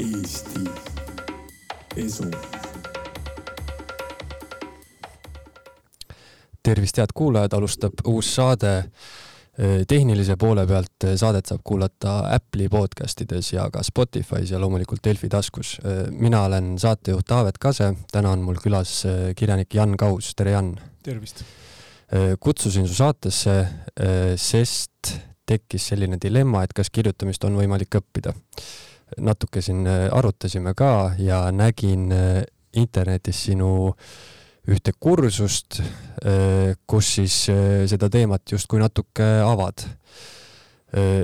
Eesti Esu. tervist, head kuulajad, alustab uus saade. tehnilise poole pealt saadet saab kuulata Apple'i podcast ides ja ka Spotify's ja loomulikult Delfi taskus. mina olen saatejuht Taavet Kase, täna on mul külas kirjanik Jan Kaus, tere Jan! tervist! kutsusin su saatesse, sest tekkis selline dilemma, et kas kirjutamist on võimalik õppida. Natuke siin arutasime ka ja nägin internetis sinu ühte kursust, kus siis seda teemat justkui natuke avad.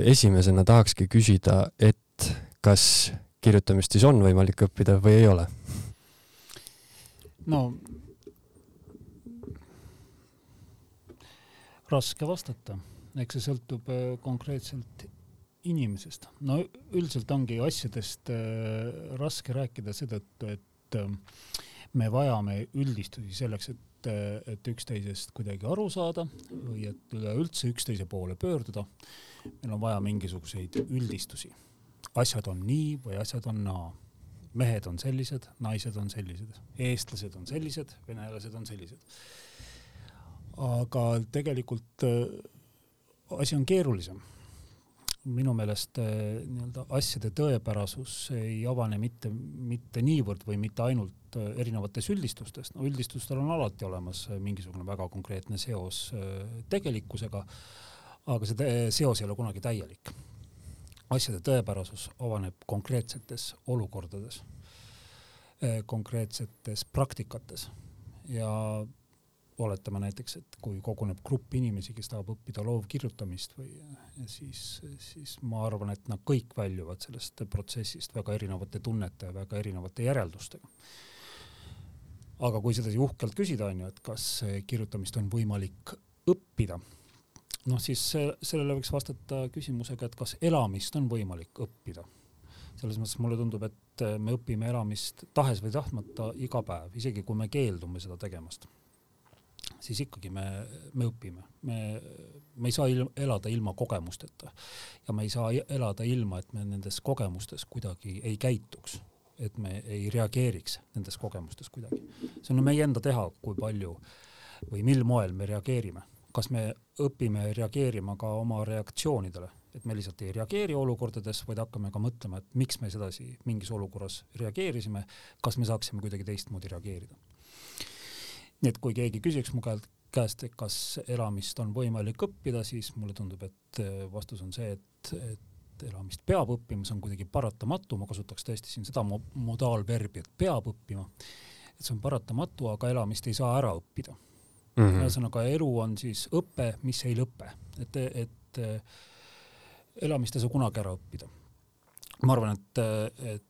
esimesena tahakski küsida, et kas kirjutamist siis on võimalik õppida või ei ole? no raske vastata, eks see sõltub konkreetselt inimesest. no üldiselt ongi asjadest raske rääkida seetõttu, et me vajame üldistusi selleks, et, et üksteisest kuidagi aru saada või et üleüldse üksteise poole pöörduda. meil on vaja mingisuguseid üldistusi. asjad on nii või asjad on naa. mehed on sellised, naised on sellised, eestlased on sellised, venelased on sellised. aga tegelikult asi on keerulisem minu meelest nii-öelda asjade tõepärasus ei avane mitte, mitte niivõrd või mitte ainult erinevates üldistustes, no üldistustel on alati olemas mingisugune väga konkreetne seos tegelikkusega, aga see seos ei ole kunagi täielik. asjade tõepärasus avaneb konkreetsetes olukordades, konkreetsetes praktikates ja oletame näiteks, et kui koguneb grupp inimesi, kes tahab õppida loovkirjutamist või siis, siis ma arvan, et nad kõik väljuvad sellest protsessist väga erinevate tunnete ja väga erinevate järeldustega. aga kui sedasi uhkelt küsida, on ju, et kas kirjutamist on võimalik õppida, noh siis sellele võiks vastata küsimusega, et kas elamist on võimalik õppida. selles mõttes mulle tundub, et me õpime elamist tahes või tahtmata iga päev, isegi kui me keeldume seda tegemast siis ikkagi me, me õpime, me, me ei saa il, elada ilma kogemusteta. Ja me ei saa elada ilma, et me nendes kogemustes kuidagi ei käituks, et me ei reageeriks nendes kogemustes kuidagi. see on meie enda teha, kui palju või mil moel me reageerime, kas me õpime reageerima ka oma reaktsioonidele, et me lihtsalt ei reageeri olukordades, vaid hakkame ka mõtlema, et miks me sedasi mingis olukorras reageerisime, kas me saaksime kuidagi teistmoodi reageerida nii et kui keegi küsiks mu käest, et kas elamist on võimalik õppida, siis mulle tundub, et äh, vastus on see, et, et elamist peab õppima, see on kuidagi paratamatu, ma kasutaks tõesti siin seda modaalverbi, et peab õppima. et see on paratamatu, aga elamist ei saa ära õppida mm -hmm.. ühesõnaga elu on siis õpe, mis ei lõpe, et, et äh, elamist ei saa kunagi ära õppida. ma arvan, et, et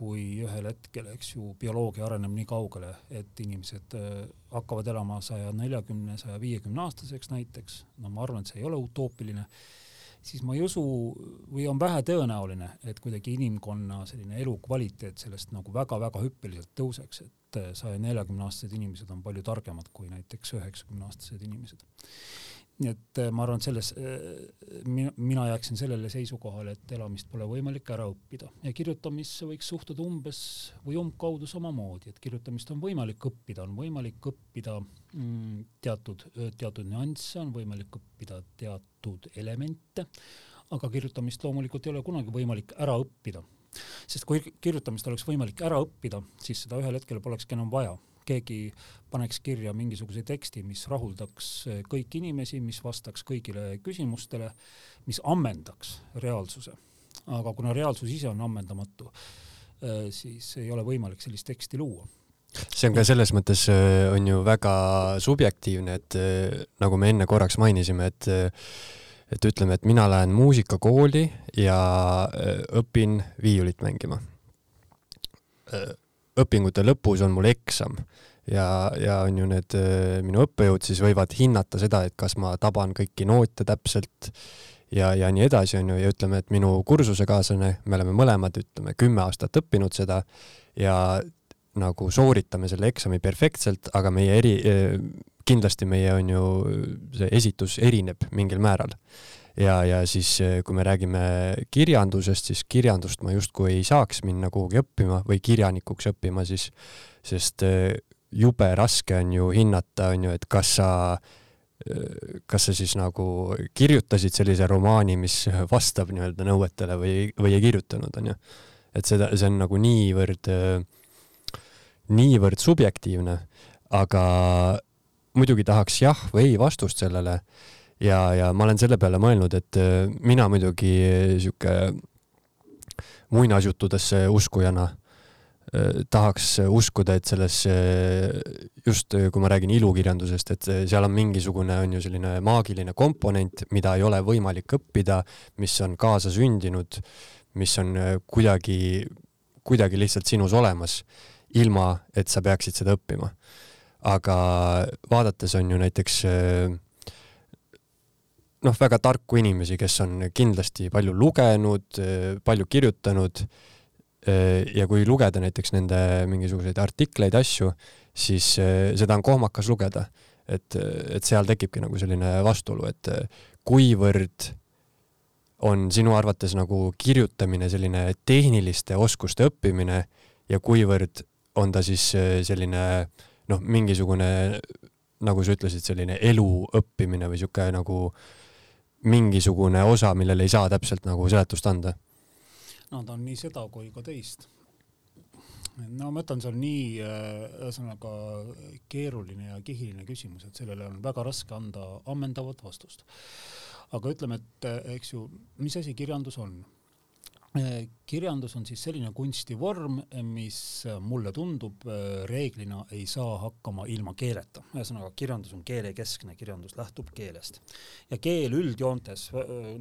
kui ühel hetkel, eks ju, bioloogia areneb nii kaugele, et inimesed äh, hakkavad elama saja neljakümne, saja viiekümne aastaseks näiteks, no ma arvan, et see ei ole utoopiline, siis ma ei usu või on vähe tõenäoline, et kuidagi inimkonna selline elukvaliteet sellest nagu väga-väga hüppeliselt tõuseks, et äh, saja neljakümne aastased inimesed on palju targemad kui näiteks üheksakümne aastased inimesed nii et äh, ma arvan, et selles äh, mina, jääksin sellele seisukohale, et elamist pole võimalik ära õppida. Ja kirjutamisse võiks suhtuda umbes või umbkaudu samamoodi, et kirjutamist on võimalik õppida, on võimalik õppida mm, teatud, teatud nüansse, on võimalik õppida teatud elemente, aga kirjutamist loomulikult ei ole kunagi võimalik ära õppida. sest kui kirjutamist oleks võimalik ära õppida, siis seda ühel hetkel polekski enam vaja keegi paneks kirja mingisuguse teksti, mis rahuldaks kõiki inimesi, mis vastaks kõigile küsimustele, mis ammendaks reaalsuse. aga kuna reaalsus ise on ammendamatu, äh, siis ei ole võimalik sellist teksti luua see on ka selles mõttes äh, on ju väga subjektiivne, et nagu me enne korraks mainisime, et et ütleme, et mina lähen muusikakooli ja õpin viiulit mängima õpingute lõpus on mul eksam ja, ja on ju need minu õppejõud siis võivad hinnata seda, et kas ma taban kõiki noote täpselt ja, ja nii edasi, on ju, ja ütleme, et minu kursusekaaslane, me oleme mõlemad, ütleme, kümme aastat õppinud seda ja nagu sooritame selle eksami perfektselt, aga meie eri, kindlasti meie on ju see esitus erineb mingil määral. Ja, ja siis, kui me räägime kirjandusest, siis kirjandust ma justkui ei saaks minna kuhugi õppima või kirjanikuks õppima siis, sest jube raske on ju hinnata, on ju, et kas sa kas sa siis nagu kirjutasid sellise romaani, mis vastab nii-öelda nõuetele või, või ei kirjutanud, onju. et seda, see on nagu niivõrd, niivõrd subjektiivne, aga muidugi tahaks jah või ei vastust sellele ja, ja ma olen selle peale mõelnud, et mina muidugi sihuke muinasjuttudesse uskujana Äh, tahaks uskuda, et selles just, kui ma räägin ilukirjandusest, et seal on mingisugune, on ju selline maagiline komponent, mida ei ole võimalik õppida, mis on kaasasündinud, mis on äh, kuidagi, kuidagi lihtsalt sinus olemas, ilma et sa peaksid seda õppima. aga vaadates on ju näiteks äh, noh, väga tarku inimesi, kes on kindlasti palju lugenud, palju kirjutanud Äh, ja kui lugeda näiteks nende mingisuguseid artikleid, asju, siis äh, seda on kohmakas lugeda. et, et seal tekibki nagu selline vastuolu, et äh, kuivõrd on sinu arvates nagu kirjutamine selline tehniliste oskuste õppimine ja kuivõrd on ta siis selline noh, mingisugune nagu sa ütlesid, selline elu õppimine või sihuke nagu mingisugune osa, millele ei saa täpselt nagu seletust anda no ta on nii seda kui ka teist. no ma ütlen, see on nii äh, ühesõnaga keeruline ja kihiline küsimus, et sellele on väga raske anda ammendavat vastust. aga ütleme, et äh, eks ju, mis asi kirjandus on? Äh, kirjandus on siis selline kunstivorm, mis mulle tundub reeglina ei saa hakkama ilma keeleta. ühesõnaga, kirjandus on keelekeskne, kirjandus lähtub keelest. ja keel üldjoontes,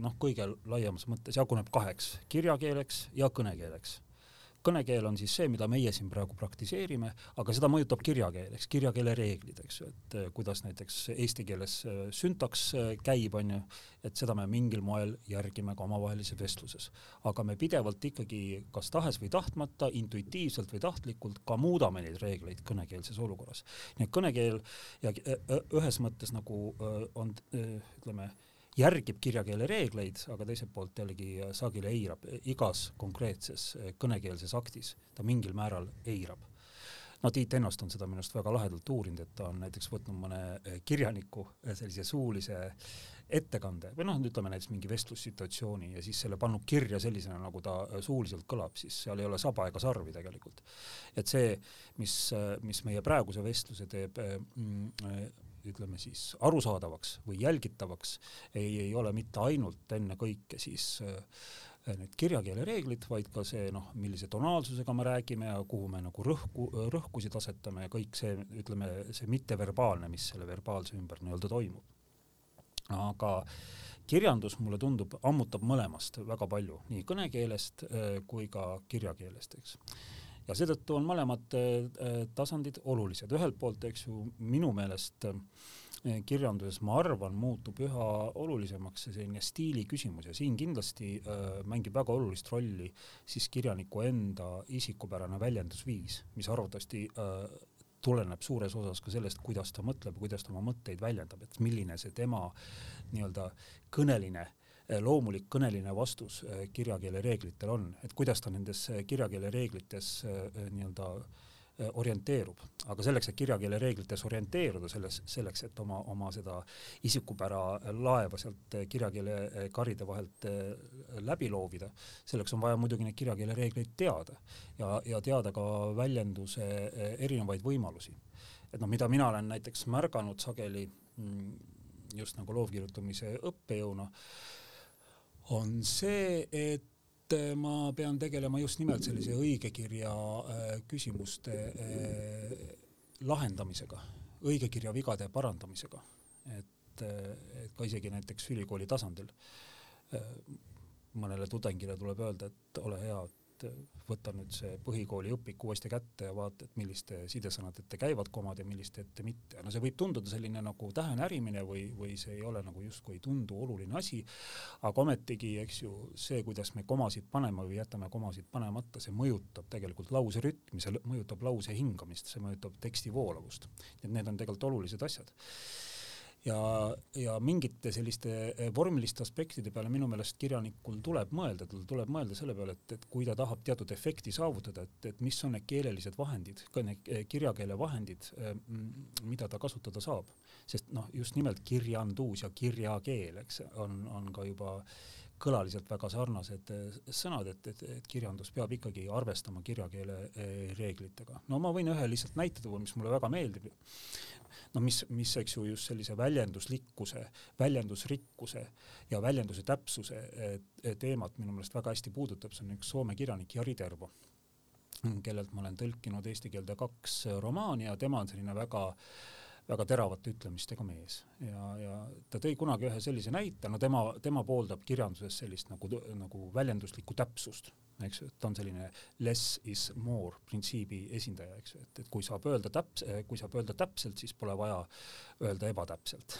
noh, kõige laiemas mõttes jaguneb kaheks, kirjakeeleks ja kõnekeeleks kõnekeel on siis see, mida meie siin praegu praktiseerime, aga seda mõjutab kirjakeel, eks kirjakeele reeglid, eks ju, et eh, kuidas näiteks eesti keeles eh, süntaks eh, käib, on ju, et seda me mingil moel järgime ka omavahelises vestluses. aga me pidevalt ikkagi kas tahes või tahtmata, intuitiivselt või tahtlikult ka muudame neid reegleid kõnekeelses olukorras. nii et kõnekeel ja ühes mõttes nagu on, ütleme, järgib kirjakeele reegleid, aga teiselt poolt jällegi sageli eirab igas konkreetses eh, kõnekeelses aktis, ta mingil määral eirab. no Tiit Ennost on seda minu arust väga lahedalt uurinud, et ta on näiteks võtnud mõne kirjaniku sellise suulise ettekande või noh, ütleme näiteks mingi vestlussituatsiooni ja siis selle pannud kirja sellisena, nagu ta suuliselt kõlab, siis seal ei ole saba ega sarvi tegelikult. et see, mis, mis meie praeguse vestluse teeb mm, ütleme siis arusaadavaks või jälgitavaks, ei, ei ole mitte ainult ennekõike siis äh, need kirjakeele reeglid, vaid ka see noh, millise tonaalsusega me räägime ja kuhu me nagu rõhku, rõhkusid asetame ja kõik see, ütleme, see mitteverbaalne, mis selle verbaalse ümber nii-öelda toimub. aga kirjandus, mulle tundub, ammutab mõlemast väga palju, nii kõnekeelest äh, kui ka kirjakeelest, eks ja seetõttu on mõlemad äh, tasandid olulised, ühelt poolt, eks ju, minu meelest äh, kirjanduses, ma arvan, muutub üha olulisemaks see selline stiili küsimus ja siin kindlasti äh, mängib väga olulist rolli siis kirjaniku enda isikupärane väljendusviis, mis arvatavasti tuleneb suures osas ka sellest, kuidas ta mõtleb, kuidas ta oma mõtteid väljendab, et milline see tema nii-öelda kõneline loomulik kõneline vastus eh, kirjakeele reeglitel on, et kuidas ta nendes eh, kirjakeele reeglites nii-öelda orienteerub, aga selleks, et kirjakeele reeglites orienteeruda, selles, selleks, et oma, oma seda isikupära laeva sealt kirjakeele karide vahelt läbi loovida, selleks on vaja muidugi neid kirjakeele reegleid teada ja, ja teada ka väljenduse erinevaid võimalusi. et noh, mida mina olen näiteks märganud sageli mm, just nagu loovkirjutamise õppejõuna, on see, et äh, ma pean tegelema just nimelt sellise õigekirja äh, küsimuste äh, lahendamisega, õigekirja vigade parandamisega, et, et ka isegi näiteks ülikooli tasandil mõnele tudengile tuleb öelda, et ole hea, et võta nüüd see põhikooli õpik uuesti kätte ja vaata, et milliste sidesõnade ette käivad komad ja milliste ette mitte. no see võib tunduda selline nagu tähe närimine või, või see ei ole nagu justkui ei tundu oluline asi, aga ometigi, eks ju, see, kuidas me komasid paneme või jätame komasid panemata, see mõjutab tegelikult lause rütmi, see mõjutab lause hingamist, see mõjutab teksti voolavust. et need on tegelikult olulised asjad ja, ja mingite selliste eh, vormiliste aspektide peale minu meelest kirjanikul tuleb mõelda, tal tuleb mõelda selle peale, et, et kui ta tahab teatud efekti saavutada, et, et mis on need keelelised vahendid, ka need eh, kirjakeele vahendid, eh, mida ta kasutada saab. sest noh, just nimelt kirjandus ja kirjakeel, eks, on, on ka juba kõlaliselt väga sarnased sõnad, et, et, et kirjandus peab ikkagi arvestama kirjakeele reeglitega. no ma võin ühe lihtsalt näite tuua, mis mulle väga meeldib noh, mis, mis eks ju just sellise väljenduslikkuse, väljendusrikkuse ja väljenduse täpsuse eh, teemat minu meelest väga hästi puudutab, see on üks Soome kirjanik Jari Tervo, kellelt ma olen tõlkinud eesti keelde kaks romaani ja tema on selline väga väga teravate ütlemistega mees. Ja, ja ta tõi kunagi ühe sellise näite, no tema, tema pooldab kirjanduses sellist nagu, nagu väljenduslikku täpsust eks ju, et ta on selline less is more printsiibi esindaja, eks ju, et, et kui saab öelda täps-, kui saab öelda täpselt, siis pole vaja öelda ebatäpselt.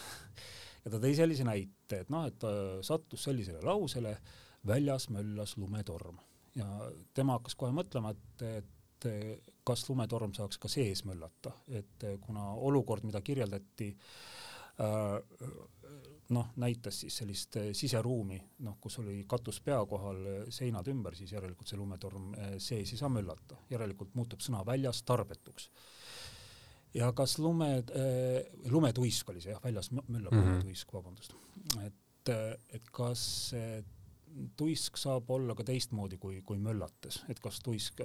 Ja ta tõi sellise näite, et noh, et ta sattus sellisele lausele, väljas möllas lumetorm. Ja tema hakkas kohe mõtlema, et, et kas lumetorm saaks ka sees möllata, et kuna olukord, mida kirjeldati äh,, noh, näitas siis sellist äh, siseruumi, noh, kus oli katus pea kohal, seinad ümber, siis järelikult see lumetorm sees ei saa möllata, järelikult muutub sõna väljas tarbetuks. ja kas lume lumetuisk oli see jah, väljas möllab mm -hmm. lumetuisk, vabandust. et, et kas tuisk saab olla ka teistmoodi kui, kui möllates, et kas tuisk,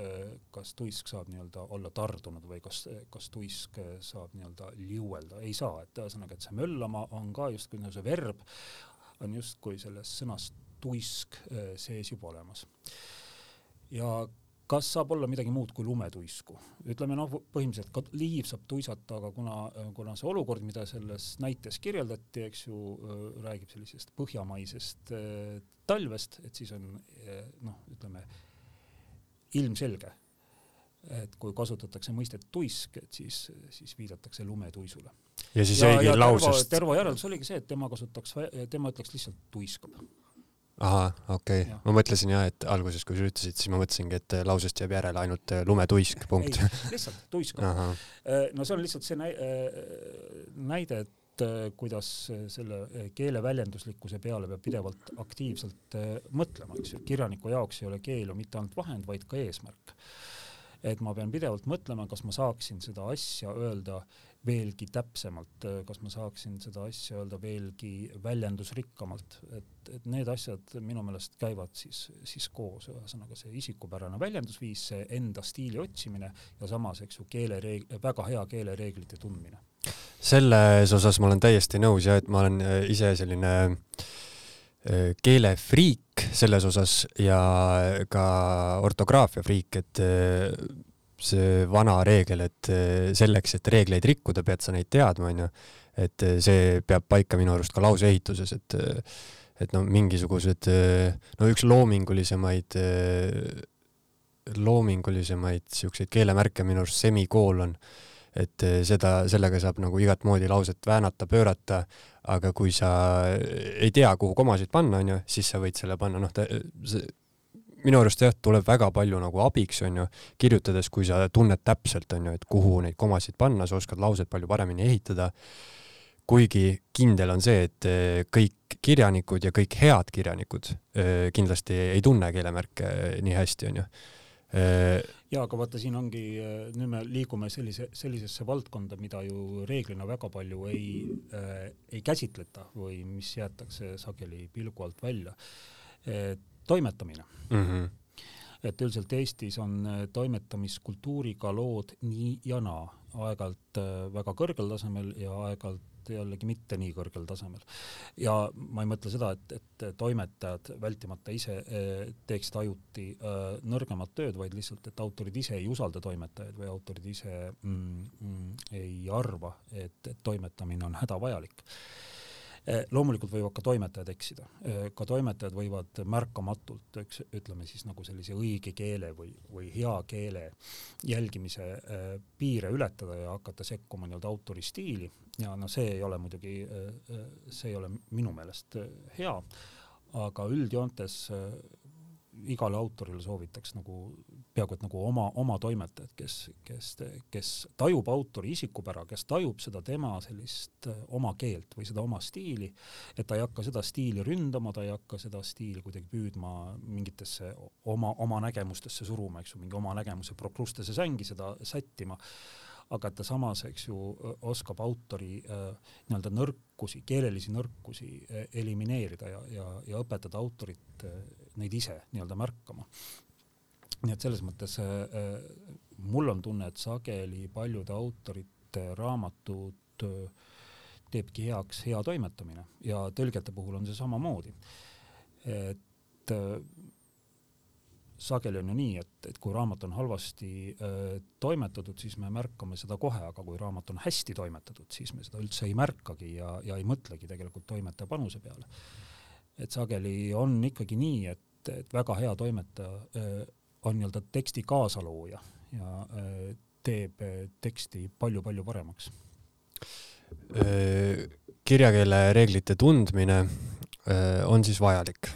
kas tuisk saab nii-öelda olla tardunud või kas, kas tuisk saab nii-öelda liuelda, ei saa, et ühesõnaga, et see möllama on ka justkui nagu see verb on justkui selles sõnas tuisk sees juba olemas. ja kas saab olla midagi muud kui lumetuisku? ütleme noh, põhimõtteliselt ka liiv saab tuisata, aga kuna, kuna see olukord, mida selles näites kirjeldati, eks ju, räägib sellisest põhjamaisest äh, talvest, et siis on äh, noh, ütleme ilmselge, et kui kasutatakse mõistet tuisk, et siis, siis viidatakse lumetuisule. ja siis jäigi lausest. Tervo järeldus oligi see, et tema kasutaks, tema ütleks lihtsalt tuiskab ahah, okei okay., ma mõtlesin jah, et alguses, kui sa ütlesid, siis ma mõtlesingi, et lausest jääb järele ainult äh, lumetuisk, punkt. lihtsalt tuisk. Äh, no see on lihtsalt see äh, näide, et kuidas selle keele väljenduslikkuse peale peab pidevalt aktiivselt mõtlema, eks ju, kirjaniku jaoks ei ole keel ju mitte ainult vahend, vaid ka eesmärk. et ma pean pidevalt mõtlema, kas ma saaksin seda asja öelda veelgi täpsemalt, kas ma saaksin seda asja öelda veelgi väljendusrikkamalt, et, et need asjad minu meelest käivad siis, siis koos, ühesõnaga see isikupärane väljendusviis, see enda stiili otsimine ja samas, eks ju, keelereeg-, väga hea keelereeglite tundmine. selles osas ma olen täiesti nõus ja et ma olen äh, ise selline äh, keelefriik selles osas ja ka ortograafia friik, et äh, see vana reegel, et eh, selleks, et reegleid rikkuda, pead sa neid teadma, onju. et eh, see peab paika minu arust ka lauseehituses, et eh, et no mingisugused, no üks loomingulisemaid, loomingulisemaid siukseid keelemärke minu arust semikoolon, et seda, sellega saab nagu igat moodi lauset väänata, pöörata, aga kui sa ei tea, kuhu komasid panna, onju, siis sa võid selle panna, noh, see minu arust jah, tuleb väga palju nagu abiks, onju, kirjutades, kui sa tunned täpselt, onju, et kuhu neid komasid panna, sa oskad lauset palju paremini ehitada. kuigi kindel on see, et eh, kõik kirjanikud ja kõik head kirjanikud eh, kindlasti ei tunne keelemärke nii hästi, onju eh, ja aga vaata, siin ongi, nüüd me liigume sellise, sellisesse valdkonda, mida ju reeglina väga palju ei äh,, ei käsitleta või mis jäetakse sageli pilgu alt välja. et toimetamine mm. -hmm. et üldiselt Eestis on äh, toimetamiskultuuriga lood nii ja naa, aeg-ajalt äh, väga kõrgel tasemel ja aeg-ajalt jällegi mitte nii kõrgel tasemel. ja ma ei mõtle seda, et, et toimetajad vältimata ise äh, teeksid ajuti nõrgemat tööd, vaid lihtsalt, et autorid ise ei usalda toimetajaid või autorid ise mm, mm, ei arva, et, et toimetamine on hädavajalik loomulikult võivad ka toimetajad eksida, ka toimetajad võivad märkamatult, eks ütleme siis nagu sellise õige keele või, või hea keele jälgimise piire ületada ja hakata sekkuma nii-öelda autori stiili ja noh, see ei ole muidugi, see ei ole minu meelest hea, aga üldjoontes igale autorile soovitaks nagu peaaegu et nagu oma, oma toimetajat, kes, kes, kes tajub autori isikupära, kes tajub seda tema sellist äh, oma keelt või seda oma stiili, et ta ei hakka seda stiili ründama, ta ei hakka seda stiili kuidagi püüdma mingitesse oma, oma nägemustesse suruma, eks ju, mingi oma nägemuse prokrustesse sängi seda sättima aga ta samas, eks ju, oskab autori nii-öelda nõrkusi, keelelisi nõrkusi elimineerida ja, ja, ja õpetada autorit neid ise nii-öelda märkama. nii et selles mõttes mul on tunne, et sageli paljude autorite raamatud teebki heaks hea toimetamine ja tõlgete puhul on see samamoodi. et sageli on ju nii, et, et kui raamat on halvasti äh, toimetatud, siis me märkame seda kohe, aga kui raamat on hästi toimetatud, siis me seda üldse ei märkagi ja, ja ei mõtlegi tegelikult toimetaja panuse peale. et sageli on ikkagi nii, et, et väga hea toimetaja äh, on nii-öelda teksti kaasalooja ja äh, teeb teksti palju-palju paremaks. Kirjakeele reeglite tundmine äh, on siis vajalik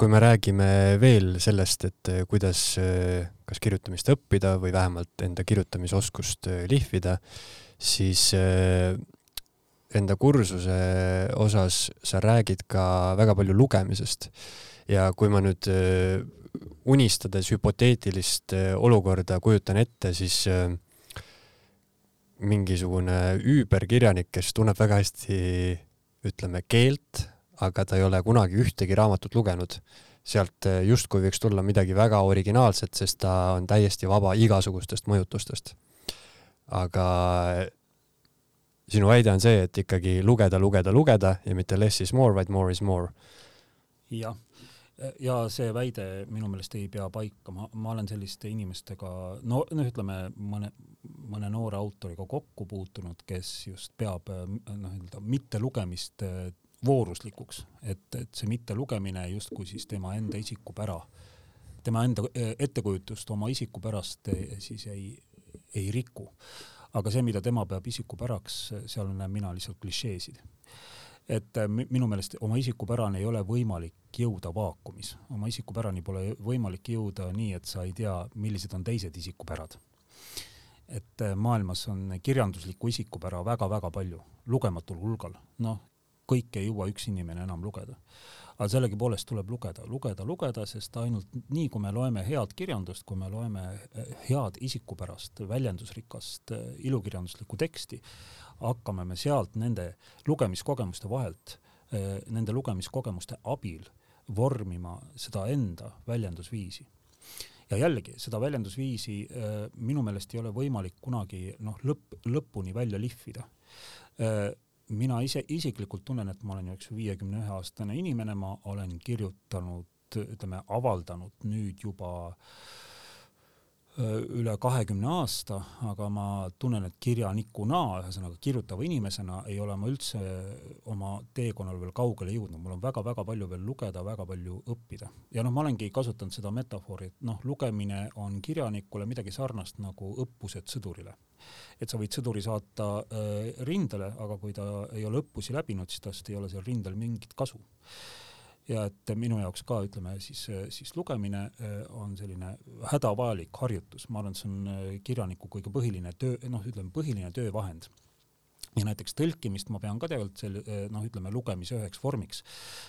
kui me räägime veel sellest, et äh, kuidas äh, kas kirjutamist õppida või vähemalt enda kirjutamisoskust äh, lihvida, siis enda kursuse osas sa räägid ka väga palju lugemisest. ja kui ma nüüd unistades hüpoteetilist olukorda kujutan ette, siis mingisugune üüberkirjanik, kes tunneb väga hästi, ütleme, keelt, aga ta ei ole kunagi ühtegi raamatut lugenud. sealt eh, justkui võiks tulla midagi väga originaalset, sest ta on täiesti vaba igasugustest mõjutustest. aga eh, sinu väide on see, et ikkagi lugeda, lugeda, lugeda ja mitte less is more, vaid more is more. jah, ja see väide minu meelest ei pea paika, ma, ma olen selliste inimestega, no noh, ütleme mõne, mõne noore autoriga kokku puutunud, kes just peab noh, nii-öelda mittelugemist vooruslikuks, et, et see mittelugemine justkui siis tema enda isikupära, tema enda e, ettekujutust oma isikupärast e, siis ei, ei riku. aga see, mida tema peab isikupäraks, seal näen mina lihtsalt klišeesid. et e, minu meelest oma isikupärani ei ole võimalik jõuda vaakumis, oma isikupärani pole võimalik jõuda nii, et sa ei tea, millised on teised isikupärad et maailmas on kirjanduslikku isikupära väga-väga palju, lugematul hulgal, noh, kõike ei jõua üks inimene enam lugeda. aga sellegipoolest tuleb lugeda, lugeda, lugeda, sest ainult nii, kui me loeme head kirjandust, kui me loeme eh, head isikupärast, väljendusrikast eh, ilukirjanduslikku teksti, hakkame me sealt nende lugemiskogemuste vahelt, eh, nende lugemiskogemuste abil vormima seda enda väljendusviisi ja jällegi, seda väljendusviisi minu meelest ei ole võimalik kunagi noh, lõpp, lõpuni välja lihvida mina ise isiklikult tunnen, et ma olen ju viiekümne ühe aastane inimene, ma olen kirjutanud, ütleme, avaldanud nüüd juba üle kahekümne aasta, aga ma tunnen, et kirjanikuna, ühesõnaga kirjutava inimesena ei ole ma üldse oma teekonnal veel kaugele jõudnud, mul on väga-väga palju veel lugeda, väga palju õppida. ja noh, ma olengi kasutanud seda metafoori, et noh, lugemine on kirjanikule midagi sarnast nagu õppused sõdurile et sa võid sõduri saata äh, rindele, aga kui ta ei ole õppusi läbinud, siis tast ei ole seal rindel mingit kasu. Ja et minu jaoks ka ütleme siis, siis lugemine äh, on selline hädavajalik harjutus, ma arvan, et see on äh, kirjaniku kõige põhiline töö, noh, ütleme põhiline töövahend. Ja näiteks tõlkimist ma pean ka tegelikult selle eh, noh, ütleme lugemise üheks vormiks,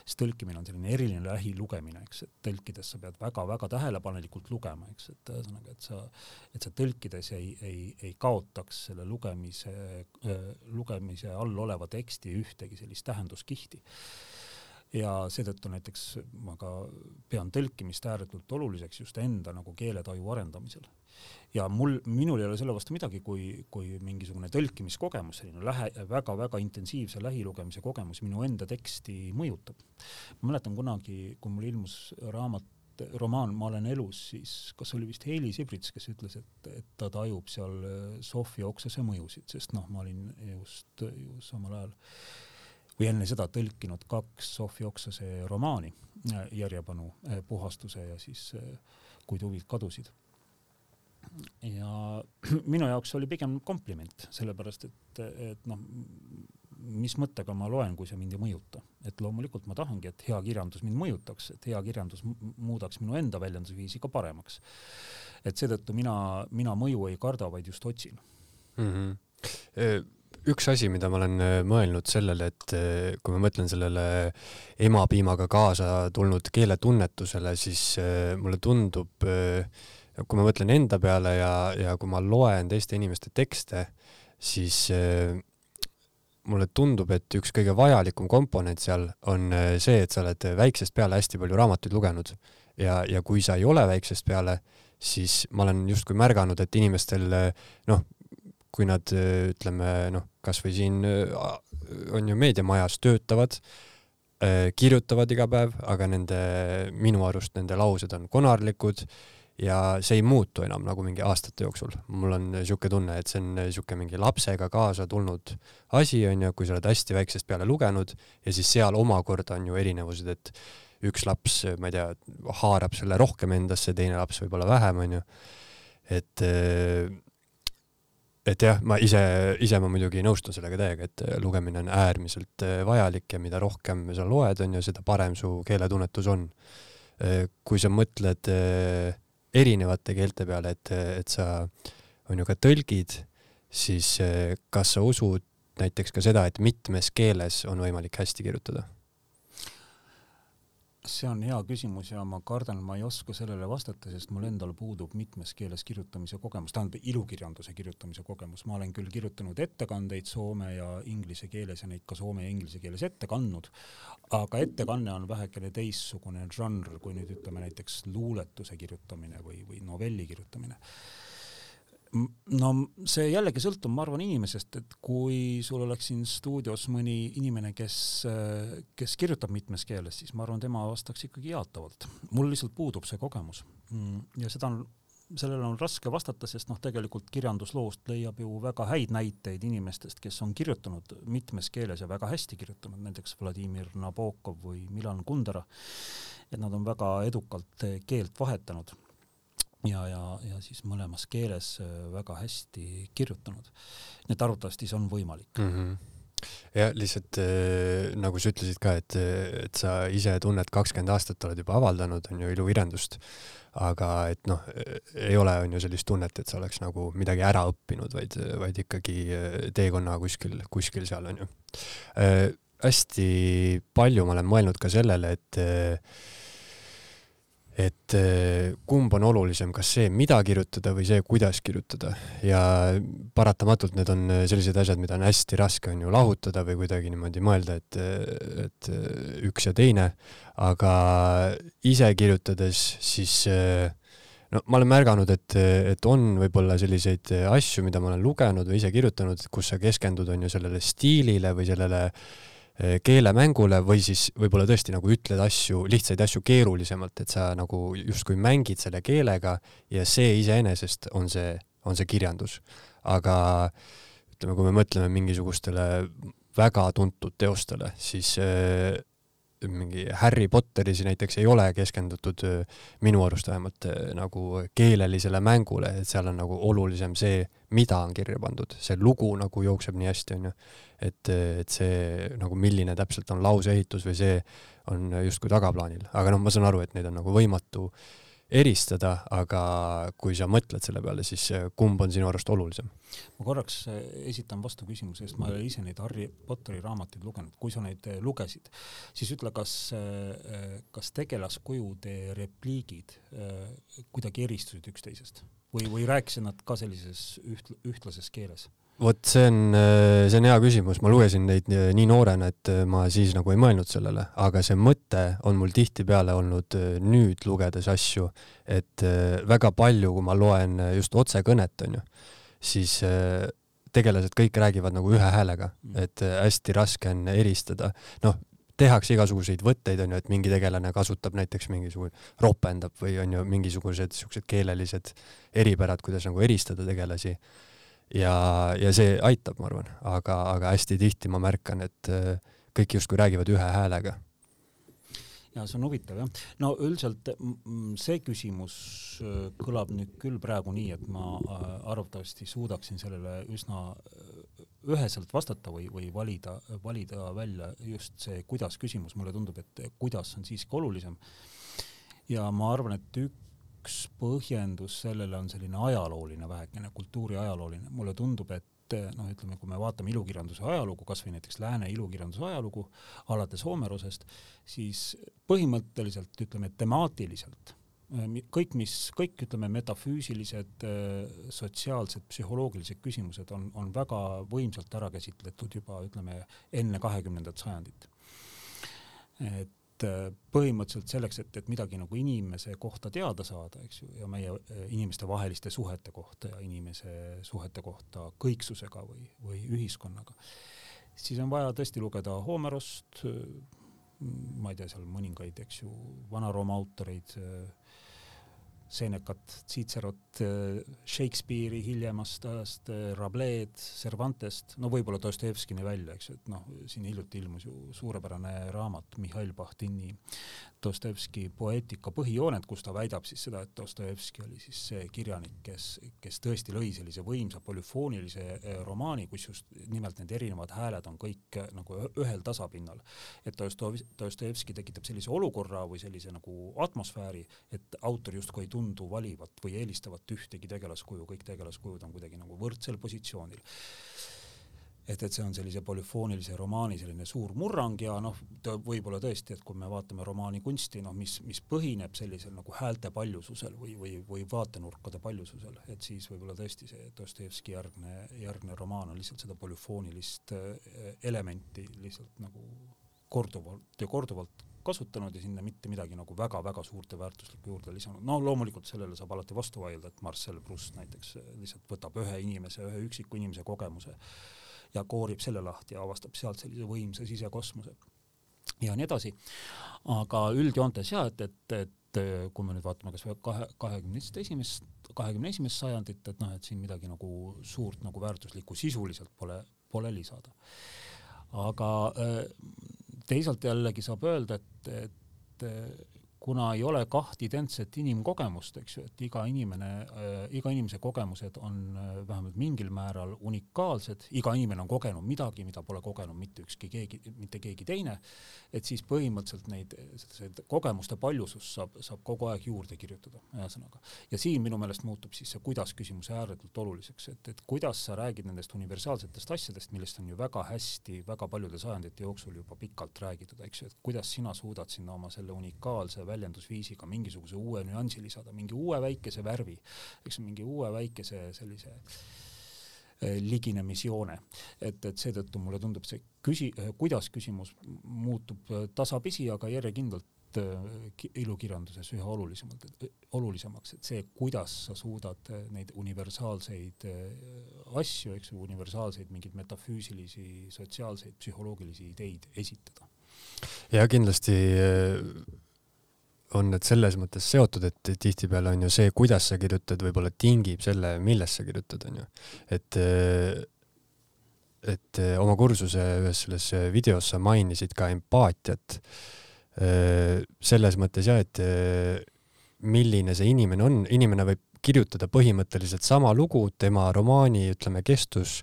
siis tõlkimine on selline eriline lähilugemine, eks, et tõlkides sa pead väga-väga tähelepanelikult lugema, eks, et ühesõnaga, et sa, et sa tõlkides ei, ei, ei kaotaks selle lugemise, eh, lugemise all oleva teksti ühtegi sellist tähenduskihti ja seetõttu näiteks ma ka pean tõlkimist ääretult oluliseks just enda nagu keeletaju arendamisel ja mul, minul ei ole selle vastu midagi, kui, kui mingisugune tõlkimiskogemus, selline lähe, väga-väga intensiivse lähilugemise kogemus minu enda teksti mõjutab. ma mäletan kunagi, kui mul ilmus raamat romaan Ma olen elus, siis kas oli vist Heili Sibrits, kes ütles, et, et ta tajub seal Sofia Oksase mõjusid, sest noh, ma olin just ju samal ajal või enne seda tõlkinud kaks Sofi Oksase romaani järjepanu puhastuse ja siis Kui tuvid kadusid ja minu jaoks oli pigem kompliment, sellepärast et, et noh, mis mõttega ma loen, kui see mind ei mõjuta. et loomulikult ma tahangi, et hea kirjandus mind mõjutaks, et hea kirjandus muudaks minu enda väljendusviisi ka paremaks. et seetõttu mina, mina mõju ei karda, vaid just otsin mm. -hmm. Üks asi, mida ma olen äh, mõelnud sellele, et äh, kui ma mõtlen sellele emapiimaga kaasa tulnud keeletunnetusele, siis mulle tundub kui ma mõtlen enda peale ja, ja kui ma loen teiste inimeste tekste, siis äh, mulle tundub, et üks kõige vajalikum komponent seal on äh, see, et sa oled väiksest peale hästi palju raamatuid lugenud. Ja, ja kui sa ei ole väiksest peale, siis ma olen justkui märganud, et inimestel äh, noh, kui nad äh, ütleme noh, kasvõi siin on ju meediamajas töötavad, kirjutavad iga päev, aga nende, minu arust nende laused on konarlikud ja see ei muutu enam nagu mingi aastate jooksul. mul on niisugune tunne, et see on niisugune mingi lapsega kaasa tulnud asi, on ju, kui sa oled hästi väiksest peale lugenud ja siis seal omakorda on ju erinevused, et üks laps, ma ei tea, haarab selle rohkem endasse, teine laps võib-olla vähem, on ju. et et jah, ma ise, ise ma muidugi nõustun sellega täiega, et lugemine on äärmiselt vajalik ja mida rohkem sa loed, on ju, seda parem su keeletunnetus on. kui sa mõtled erinevate keelte peale, et, et sa on ju ka tõlgid, siis eh, kas sa usud näiteks ka seda, et mitmes keeles on võimalik hästi kirjutada? See on hea küsimus ja ma kardan, ma ei oska sellele vastata, sest mul endal puudub mitmes keeles kirjutamise kogemus, tähendab ilukirjanduse kirjutamise kogemus, ma olen küll kirjutanud ettekandeid soome ja inglise keeles ja neid ka soome ja inglise keeles ette kandnud, aga ettekanne on vähekene teistsugune žanr kui nüüd ütleme näiteks luuletuse kirjutamine või, või novelli kirjutamine no see jällegi sõltub, ma arvan, inimesest, et kui sul oleks siin stuudios mõni inimene, kes, kes kirjutab mitmes keeles, siis ma arvan, tema vastaks ikkagi jaatavalt. mul lihtsalt puudub see kogemus. Ja seda on, sellele on raske vastata, sest noh, tegelikult kirjandusloost leiab ju väga häid näiteid inimestest, kes on kirjutanud mitmes keeles ja väga hästi kirjutanud, näiteks Vladimir Nabokov või Milan Kundera, et nad on väga edukalt keelt vahetanud ja, ja, ja siis mõlemas keeles äh, väga hästi kirjutanud. nii et arvatavasti see on võimalik mm. -hmm ja lihtsalt äh, nagu sa ütlesid ka, et, et sa ise tunned, kakskümmend aastat oled juba avaldanud, on ju, ilukirjandust, aga et noh, ei ole, on ju sellist tunnet, et sa oleks nagu midagi ära õppinud, vaid, vaid ikkagi äh, teekonna kuskil, kuskil seal on ju äh,. hästi palju ma olen mõelnud ka sellele, et äh, et eh, kumb on olulisem, kas see, mida kirjutada või see, kuidas kirjutada. Ja paratamatult need on eh, sellised asjad, mida on hästi raske on ju lahutada või kuidagi niimoodi mõelda, et, eh, et üks ja teine, aga ise kirjutades siis no ma olen märganud, et, et on võib-olla selliseid asju, mida ma olen lugenud või ise kirjutanud, kus sa keskendud, on ju sellele stiilile või sellele äh, keelemängule või siis võib-olla tõesti nagu ütled asju, lihtsaid asju keerulisemalt, et sa nagu justkui mängid selle keelega ja see iseenesest on see, on see kirjandus. aga ütleme, kui me mõtleme mingisugustele väga tuntud teostele, siis äh, mingi Harry Potteris näiteks ei ole keskendutud minu arust vähemalt nagu keelelisele mängule, et seal on nagu olulisem see, mida on kirja pandud, see lugu nagu jookseb nii hästi, onju. et, et see nagu milline täpselt on lauseehitus või see on justkui tagaplaanil, aga noh, ma saan aru, et neid on nagu võimatu eristada, aga kui sa mõtled selle peale, siis kumb on sinu arust olulisem? ma korraks äh, esitan vastuküsimuse, sest ma ei ole ise neid Harry Potteri raamatuid lugenud, kui sa neid äh, lugesid, siis ütle, kas, kas tegelaskujude repliigid kuidagi eristusid üksteisest või, või rääkisid nad ka sellises üht-, ühtlases keeles? Vot see on, äh, see on hea küsimus, ma lugesin neid äh, nii noorena, et äh, ma siis nagu ei mõelnud sellele, aga see mõte on mul tihtipeale olnud nüüd lugedes asju, et väga palju, kui ma loen just otsekõnet, onju, siis tegelased kõik räägivad nagu ühe häälega, mm. et hästi raske on eristada. noh, tehakse igasuguseid võtteid, onju, et mingi tegelane kasutab näiteks mingisugune, ropendab või on ju mingisugused siuksed keelelised eripärad, kuidas nagu eristada tegelasi ja, ja see aitab, ma arvan, aga, aga hästi tihti ma märkan, et äh, kõik justkui räägivad ühe häälega ja see on huvitav jah. no üldiselt see küsimus äh, kõlab nüüd küll praegu nii, et ma äh, arvatavasti suudaksin sellele üsna üheselt vastata või, või valida, valida välja just see kuidas küsimus, mulle tundub, et kuidas on siiski olulisem. ja ma arvan, et üks põhjendus sellele on selline ajalooline vähekene, kultuuriajalooline, mulle tundub, et noh, ütleme, kui me vaatame ilukirjanduse ajalugu, kasvõi näiteks lääne ilukirjanduse ajalugu alates Homerosest, siis põhimõtteliselt ütleme temaatiliselt äh, kõik, mis, kõik ütleme, metafüüsilised, äh, sotsiaalsed, psühholoogilised küsimused on, on väga võimsalt ära käsitletud juba ütleme enne kahekümnendat sajandit. et et äh, põhimõtteliselt selleks, et, et midagi nagu inimese kohta teada saada, eks ju, ja meie äh, inimeste vaheliste suhete kohta ja inimese suhete kohta kõiksusega või, või ühiskonnaga, siis on vaja tõesti lugeda Homerost, äh, ma ei tea, seal mõningaid, eks ju, Vana-Rooma autoreid, Senecat, Cicerot, Shakespeare'i hiljemast ajast, Rabelais, Cervantest, no võib-olla Dostojevskini välja, eks ju, et noh, siin hiljuti ilmus ju suurepärane raamat Mihhail Bahtini Dostojevski poeetika põhijooned, kus ta väidab siis seda, et Dostojevski oli siis see kirjanik, kes, kes tõesti lõi sellise võimsa polüfoonilise eh, romaani, kus just nimelt need erinevad hääled on kõik eh, nagu ühel tasapinnal. et Dostojevski tekitab sellise olukorra või sellise nagu atmosfääri, et autor justkui ei tundu valivat või eelistavat ühtegi tegelaskuju, kõik tegelaskujud on kuidagi nagu võrdsel positsioonil et, et see on sellise polüfoonilise romaani selline suur murrang ja noh, võib-olla tõesti, et kui me vaatame romaani kunsti, noh, mis, mis põhineb sellisel nagu häälte paljususel või, või, või vaatenurkade paljususel, et siis võib-olla tõesti see Dostojevski järgne, järgne romaan on lihtsalt seda polüfoonilist eh, elementi lihtsalt nagu korduvalt ja korduvalt kasutanud ja sinna mitte midagi nagu väga-väga suurt ja väärtuslikku juurde lisanud. no loomulikult sellele saab alati vastu vaielda, et Marcel Proust näiteks lihtsalt võtab ühe inimese, ühe üksiku inimese kogemuse ja koorib selle lahti ja avastab sealt sellise võimsa sisekosmose ja nii edasi. aga üldjoontes ja et, et, et kui me nüüd vaatame kasvõi kahe, kahekümnest esimest, kahekümne esimest sajandit, et noh, et siin midagi nagu suurt nagu väärtuslikku sisuliselt pole, pole lisada. aga äh, teisalt jällegi saab öelda, et, et kuna ei ole kaht identset inimkogemust, eks ju, et iga inimene äh,, iga inimese kogemused on äh, vähemalt mingil määral unikaalsed, iga inimene on kogenud midagi, mida pole kogenud mitte ükski keegi, mitte keegi teine, et siis põhimõtteliselt neid, seda kogemuste paljusust saab, saab kogu aeg juurde kirjutada, ühesõnaga. ja siin minu meelest muutub siis see kuidas küsimus ääretult oluliseks, et, et kuidas sa räägid nendest universaalsetest asjadest, millest on ju väga hästi väga paljude sajandite jooksul juba pikalt räägitud, eks ju, et kuidas sina suudad sinna oma selle unikaalse väljendusviisiga mingisuguse uue nüansi lisada, mingi uue väikese värvi, eks mingi uue väikese sellise eh, liginemisjoone, et, et seetõttu mulle tundub see küsi-, kuidas küsimus muutub eh, tasapisi, aga järjekindlalt ilukirjanduses üha olulisemalt, olulisemaks, et see, kuidas sa suudad neid universaalseid asju, eks ju, universaalseid mingeid metafüüsilisi, sotsiaalseid, psühholoogilisi ideid esitada. ja kindlasti on need selles mõttes seotud, et tihtipeale on ju see, kuidas sa kirjutad, võib-olla tingib selle, millest sa kirjutad, on ju. et, et oma kursuse ühes selles videos sa mainisid ka empaatiat. selles mõttes jah, et milline see inimene on, inimene võib kirjutada põhimõtteliselt sama lugu, tema romaani, ütleme, kestus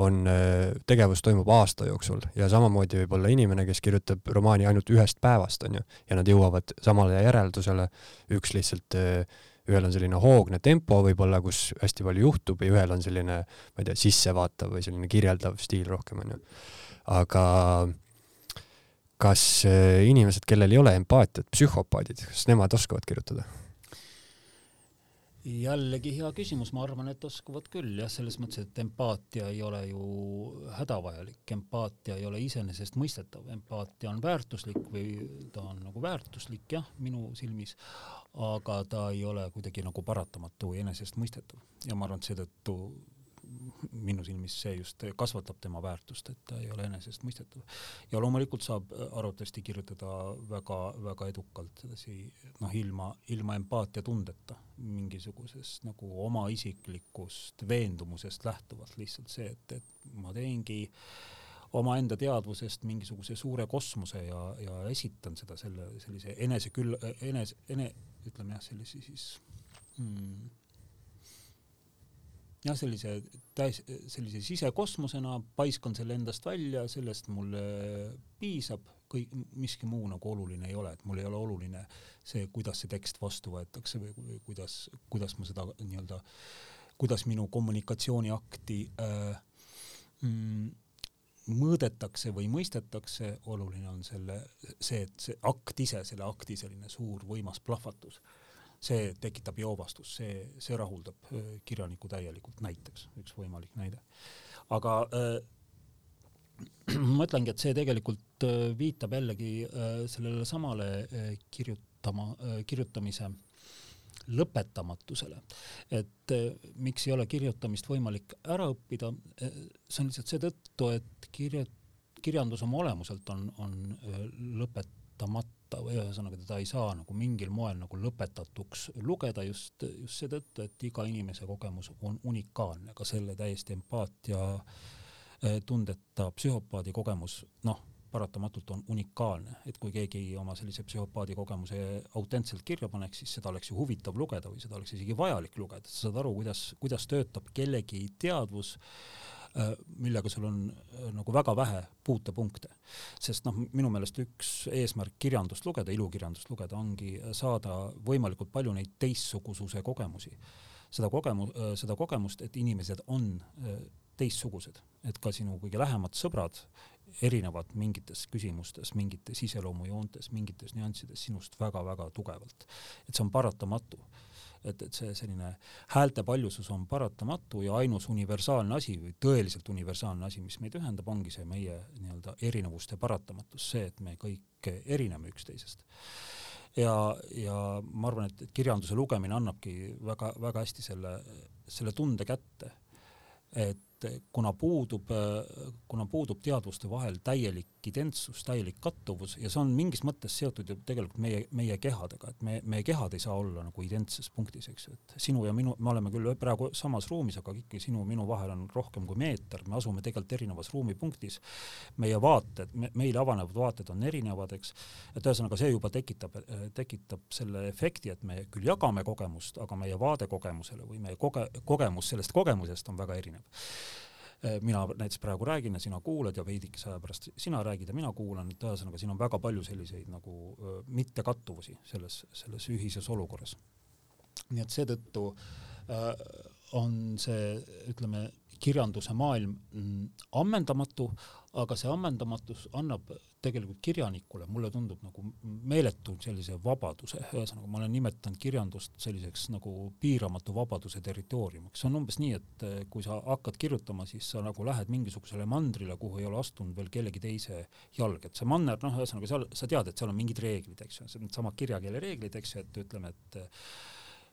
on, äh, tegevus toimub aasta jooksul ja samamoodi võib olla inimene, kes kirjutab romaani ainult ühest päevast, on ju, ja nad jõuavad samale järeldusele, üks lihtsalt äh, ühel on selline hoogne tempo võib-olla, kus hästi palju juhtub ja ühel on selline, ma ei tea, sissevaatav või selline kirjeldav stiil rohkem, onju. aga kas äh, inimesed, kellel ei ole empaatiat, psühhopaadid, kas nemad oskavad kirjutada? Jällegi hea küsimus, ma arvan, et oskavad küll jah, selles mõttes, et empaatia ei ole ju hädavajalik, empaatia ei ole iseenesestmõistetav, empaatia on väärtuslik või ta on nagu väärtuslik jah, minu silmis, aga ta ei ole kuidagi nagu paratamatu või enesestmõistetav. Ja ma arvan, et seetõttu minu silmis see just kasvatab tema väärtust, et ta ei ole enesestmõistetav. ja loomulikult saab arvatavasti kirjutada väga-väga edukalt edasi noh, ilma, ilma empaatiatundeta, mingisugusest nagu oma isiklikust veendumusest lähtuvalt lihtsalt see, et, et ma teengi omaenda teadvusest mingisuguse suure kosmose ja, ja esitan seda selle, sellise eneseküll-, enese, ene-, ütleme jah, sellise siis mm, jah, sellise täis, sellise sisekosmosena paiskan selle endast välja, sellest mulle piisab, kõik, miski muu nagu oluline ei ole, et mul ei ole oluline see, kuidas see tekst vastu võetakse või, või kuidas, kuidas ma seda nii-öelda, kuidas minu kommunikatsiooniakti äh, mm, mõõdetakse või mõistetakse, oluline on selle, see, et see akt ise, selle akti selline suur võimas plahvatus see tekitab joovastust, see, see rahuldab äh, kirjanikku täielikult, näiteks üks võimalik näide. aga äh, ma ütlengi, et see tegelikult äh, viitab jällegi sellele samale kirjutama kirjutamise lõpetamatusele. et miks ei ole kirjutamist võimalik ära õppida see on lihtsalt seetõttu, et kirja, kirjandus oma olemuselt on, on lõpetamatu lõpeta või ühesõnaga teda ei saa nagu mingil moel nagu lõpetatuks lugeda just, just seetõttu, et iga inimese kogemus on unikaalne, ka selle täiesti empaatia eh, tundeta psühhopaadi kogemus, noh, paratamatult on unikaalne, et kui keegi oma sellise psühhopaadi kogemuse autentselt kirja paneks, siis seda oleks ju huvitav lugeda või seda oleks isegi vajalik lugeda, sa saad aru, kuidas, kuidas töötab kellegi teadvus äh, millega sul on äh, nagu väga vähe puutepunkte. sest noh, minu meelest üks eesmärk kirjandust lugeda, ilukirjandust lugeda, ongi saada võimalikult palju neid teistsugususe kogemusi. seda kogemu-, äh, seda kogemust, et inimesed on teistsugused, et ka sinu kõige lähemad sõbrad erinevad mingites küsimustes, mingites iseloomujoontes, mingites nüanssides sinust väga-väga tugevalt. et see on paratamatu et, et see selline häälte paljusus on paratamatu ja ainus universaalne asi või tõeliselt universaalne asi, mis meid ühendab, ongi see meie nii-öelda erinevuste paratamatus, see, et me kõik erineme üksteisest. ja, ja ma arvan, et kirjanduse lugemine annabki väga, väga hästi selle, selle tunde kätte, et et kuna puudub, kuna puudub teadvuste vahel täielik identsus, täielik kattuvus ja see on mingis mõttes seotud ju tegelikult meie, meie kehadega, et me, meie kehad ei saa olla nagu identses punktis, eks ju, et sinu ja minu, me oleme küll praegu samas ruumis, aga ikkagi sinu ja minu vahel on rohkem kui meeter, me asume tegelikult erinevas ruumipunktis. meie vaated me,, meile avanevad vaated on erinevad, eks, et ühesõnaga see juba tekitab, tekitab selle efekti, et me küll jagame kogemust, aga meie vaade kogemusele või meie koge-, kogemus sellest kogemusest on väga erinev mina näiteks praegu räägin ja sina kuulad ja veidikese aja pärast sina räägid ja mina kuulan, et ühesõnaga siin on väga palju selliseid nagu äh, mittekattuvusi selles, selles ühises olukorras. nii et seetõttu äh, on see, ütleme, kirjanduse maailm mm, ammendamatu, aga see ammendamatus annab tegelikult kirjanikule, mulle tundub nagu meeletu sellise vabaduse, ühesõnaga ma olen nimetanud kirjandust selliseks nagu piiramatu vabaduse territooriumiks, see on umbes nii, et eh, kui sa hakkad kirjutama, siis sa nagu lähed mingisugusele mandrile, kuhu ei ole astunud veel kellegi teise jalg, et see manner, noh, ühesõnaga seal sa tead, et seal on mingid reeglid, eks ju, needsamad kirjakeele reeglid, eks ju, et ütleme, et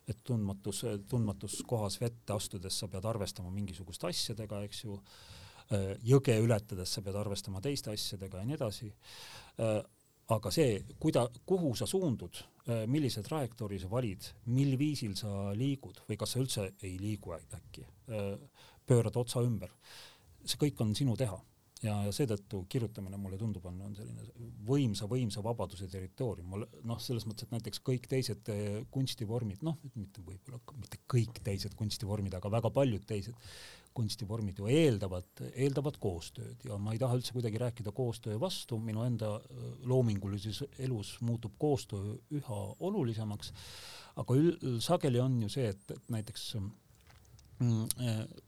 et tundmatus, tundmatus kohas vette astudes sa pead arvestama mingisuguste asjadega, eks ju jõge ületades sa pead arvestama teiste asjadega ja nii edasi. Äh, aga see, kuida-, kuhu sa suundud, äh, millise trajektoori sa valid, mil viisil sa liigud või kas sa üldse ei liigu äkki, pöörad otsa ümber, see kõik on sinu teha ja, ja seetõttu kirjutamine mulle tundub, on, on selline võimsa, võimsa vabaduse territoorium, mul noh, selles mõttes, et näiteks kõik teised kunstivormid, noh, mitte võib-olla mitte kõik teised kunstivormid, aga väga paljud teised kunstivormid ju eeldavad, eeldavad koostööd. Ja ma ei taha üldse kuidagi rääkida koostöö vastu, minu enda äh, loomingulises elus muutub koostöö üha olulisemaks, aga sageli on ju see, et, et näiteks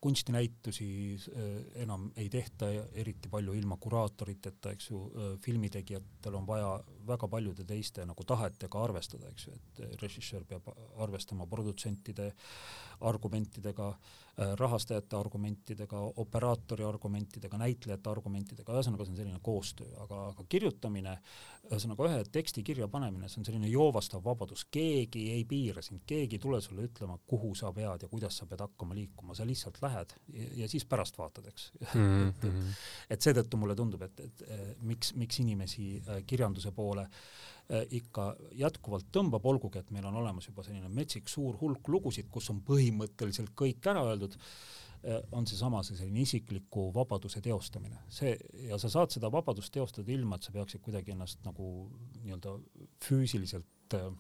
kunstinäitusi äh, enam ei tehta eriti palju ilma kuraatoriteta, eks ju, äh, filmitegijatel on vaja väga paljude teiste nagu tahetega arvestada, eks ju, et režissöör peab arvestama produtsentide argumentidega, rahastajate argumentidega, operaatori argumentidega, näitlejate argumentidega, ühesõnaga see on selline koostöö, aga, aga kirjutamine, ühesõnaga ühe teksti kirja panemine, see on selline joovastav vabadus, keegi ei piira sind, keegi ei tule sulle ütlema, kuhu sa pead ja kuidas sa pead hakkama liikuma, sa lihtsalt lähed ja, ja siis pärast vaatad, eks mm. -hmm. et, et, et seetõttu mulle tundub, et, et, et miks, miks inimesi äh, kirjanduse poole äh, ikka jätkuvalt tõmbab, olgugi et meil on olemas juba selline metsik suur hulk lugusid, kus on põhimõtteliselt kõik ära öeldud eh, on seesama see selline isikliku vabaduse teostamine, see ja sa saad seda vabadust teostada ilma, et sa peaksid kuidagi ennast nagu nii-öelda füüsiliselt äh,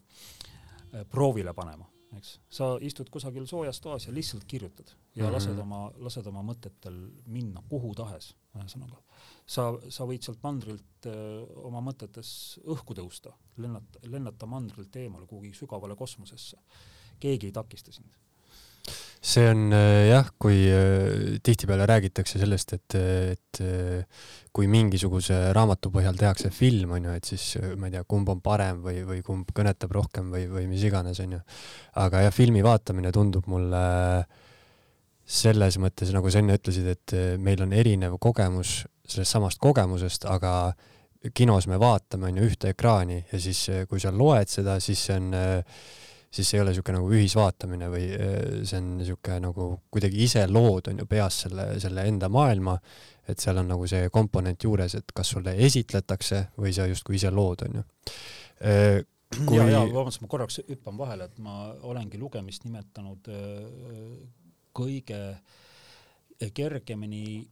proovile panema, eks. sa istud kusagil soojas toas ja lihtsalt kirjutad ja mm -hmm. lased oma, lased oma mõtetel minna kuhu tahes, ühesõnaga. sa, sa võid sealt mandrilt öö, oma mõtetes õhku tõusta, lennata, lennata mandrilt eemale kuhugi sügavale kosmosesse. keegi ei takista sind see on äh, jah, kui äh, tihtipeale räägitakse sellest, et, et äh, kui mingisuguse raamatu põhjal tehakse film, on ju, et siis ma ei tea, kumb on parem või, või kumb kõnetab rohkem või, või mis iganes, on ju. aga jah, filmi vaatamine tundub mulle selles mõttes, nagu sa enne ütlesid, et meil on erinev kogemus sellest samast kogemusest, aga kinos me vaatame, on ju, ühte ekraani ja siis, kui sa loed seda, siis see on äh, siis see ei ole niisugune nagu ühisvaatamine või äh, see on niisugune nagu kuidagi ise lood, on ju, peas selle, selle enda maailma, et seal on nagu see komponent juures, et kas sulle esitletakse või sa justkui ise lood, on ju. Äh, kui... ja, ja vabandust, ma korraks hüppan vahele, et ma olengi lugemist nimetanud äh, kõige kergemini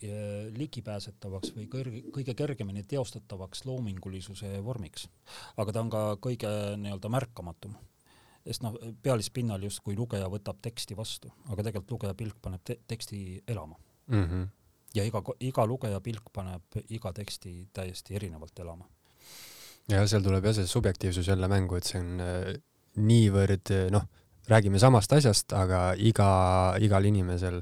ligipääsetavaks või kõrge, kõige kergemini teostatavaks loomingulisuse vormiks. aga ta on ka kõige nii-öelda märkamatum sest noh, pealispinnal justkui lugeja võtab teksti vastu, aga tegelikult lugeja pilk paneb te teksti elama mm. -hmm. ja iga, iga lugeja pilk paneb iga teksti täiesti erinevalt elama. ja seal tuleb jah see subjektiivsus jälle mängu, et see on äh, niivõrd noh, räägime samast asjast, aga iga, igal inimesel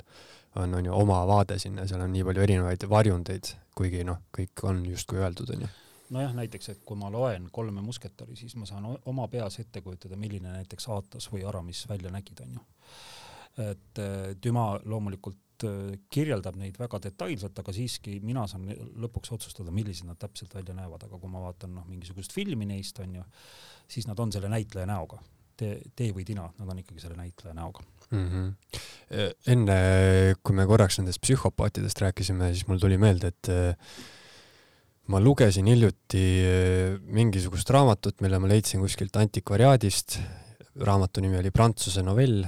on, on ju oma vaade sinna, seal on nii palju erinevaid varjundeid, kuigi noh, kõik on justkui öeldud, on ju nojah, näiteks, et kui ma loen Kolme musketäri, siis ma saan oma peas ette kujutada, milline näiteks Aatas või Aramis välja nägid, onju. et Düma äh, loomulikult äh, kirjeldab neid väga detailselt, aga siiski mina saan lõpuks otsustada, millised nad täpselt välja näevad, aga kui ma vaatan noh, mingisugust filmi neist onju, siis nad on selle näitleja näoga. tee, tee või tina, nad on ikkagi selle näitleja näoga mm. -hmm. enne, kui me korraks nendest psühhopaatidest rääkisime, siis mul tuli meelde, et ma lugesin hiljuti eh, mingisugust raamatut, mille ma leidsin kuskilt antikvariaadist. raamatu nimi oli Prantsuse novell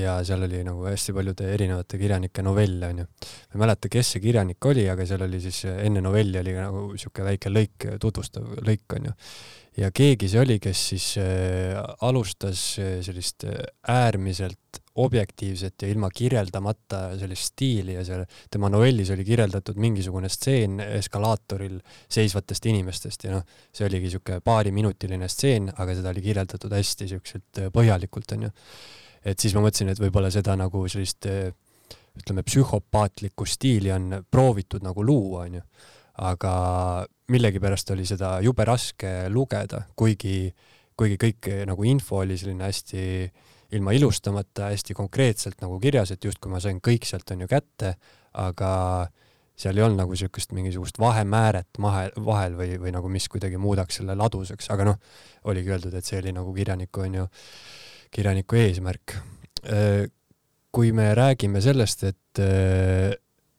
ja seal oli nagu hästi paljude erinevate kirjanike novelle onju. ma ei mäleta, kes see kirjanik oli, aga seal oli siis enne novelli oli nagu siuke väike lõik, tutvustav lõik onju ja keegi see oli, kes siis äh, alustas sellist äärmiselt objektiivset ja ilma kirjeldamata sellist stiili ja seal tema novellis oli kirjeldatud mingisugune stseen eskalaatoril seisvatest inimestest ja noh, see oligi siuke paariminutiline stseen, aga seda oli kirjeldatud hästi siukselt põhjalikult onju. et siis ma mõtlesin, et võib-olla seda nagu sellist ütleme, psühhopaatlikku stiili on proovitud nagu luua onju aga millegipärast oli seda jube raske lugeda, kuigi, kuigi kõik nagu info oli selline hästi ilma ilustamata, hästi konkreetselt nagu kirjas, et justkui ma sain kõik sealt on ju kätte, aga seal ei olnud nagu niisugust mingisugust vahemääret mahe, vahel või, või nagu mis kuidagi muudaks selle ladusaks, aga noh, oligi öeldud, et see oli nagu kirjaniku on ju, kirjaniku eesmärk. kui me räägime sellest, et,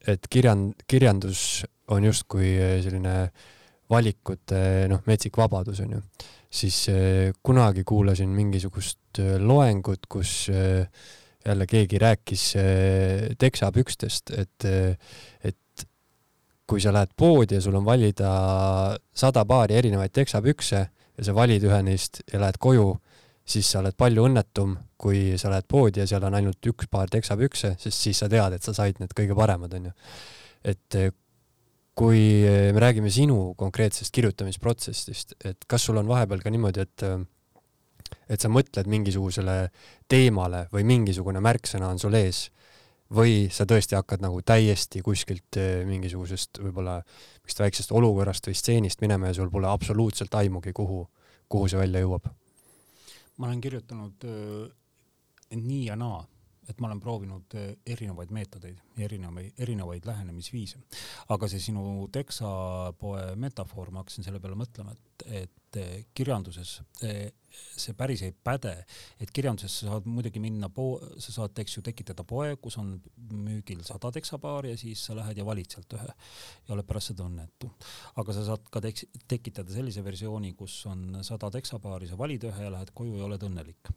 et kirjan-, kirjandus on justkui selline valikute noh, metsik vabadus on ju, siis eh, kunagi kuulasin mingisugust eh, loengut, kus jälle keegi rääkis teksapükstest, et, et kui sa lähed poodi ja sul on valida sada paari erinevaid teksapükse ja sa valid ühe neist ja lähed koju, siis sa oled palju õnnetum, kui sa lähed poodi ja seal on ainult üks paar teksapükse, sest siis sa tead, et sa said need kõige paremad, onju. et kui me räägime sinu konkreetsest kirjutamisprotsessist, et kas sul on vahepeal ka niimoodi, et et sa mõtled mingisugusele teemale või mingisugune märksõna on sul ees või sa tõesti hakkad nagu täiesti kuskilt eh, mingisugusest võib-olla mingist väiksest olukorrast või stseenist minema ja sul pole absoluutselt aimugi, kuhu, kuhu see välja jõuab? ma olen kirjutanud äh, nii ja naa et ma olen proovinud eh, erinevaid meetodeid erinevaid, erinevaid lähenemisviise. aga see sinu teksapoe metafoor, ma hakkasin selle peale mõtlema, et, et eh, kirjanduses eh, see päris ei päde, et kirjanduses sa saad muidugi minna po-, sa saad, eks ju, tekitada poe, kus on müügil sada teksapaari ja siis sa lähed ja valid sealt ühe ja oled pärast seda õnnetu. aga sa saad ka teks-, tekitada sellise versiooni, kus on sada teksapaari, sa valid ühe ja lähed koju ja oled õnnelik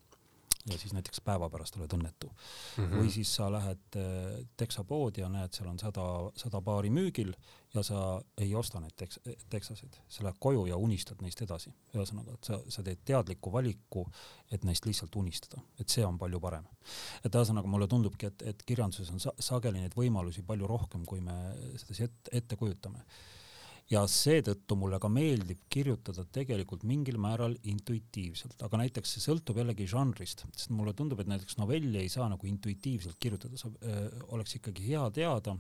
ja siis näiteks päeva pärast oled õnnetu mm. Mhm. või siis sa lähed äh, teksapoodi ja näed, seal on sada, sada paari müügil ja sa ei osta neid teks-, teksaseid, sa lähed koju ja unistad neist edasi. ühesõnaga, et sa, sa teed teadliku valiku, et neist lihtsalt unistada, et see on palju parem. et ühesõnaga mulle tundubki, et, et kirjanduses on sa sageli neid võimalusi palju rohkem, kui me sedasi ette, ette kujutame ja seetõttu mulle ka meeldib kirjutada tegelikult mingil määral intuitiivselt, aga näiteks see sõltub jällegi žanrist, sest mulle tundub, et näiteks novelli ei saa nagu intuitiivselt kirjutada, sa öö, oleks ikkagi hea teada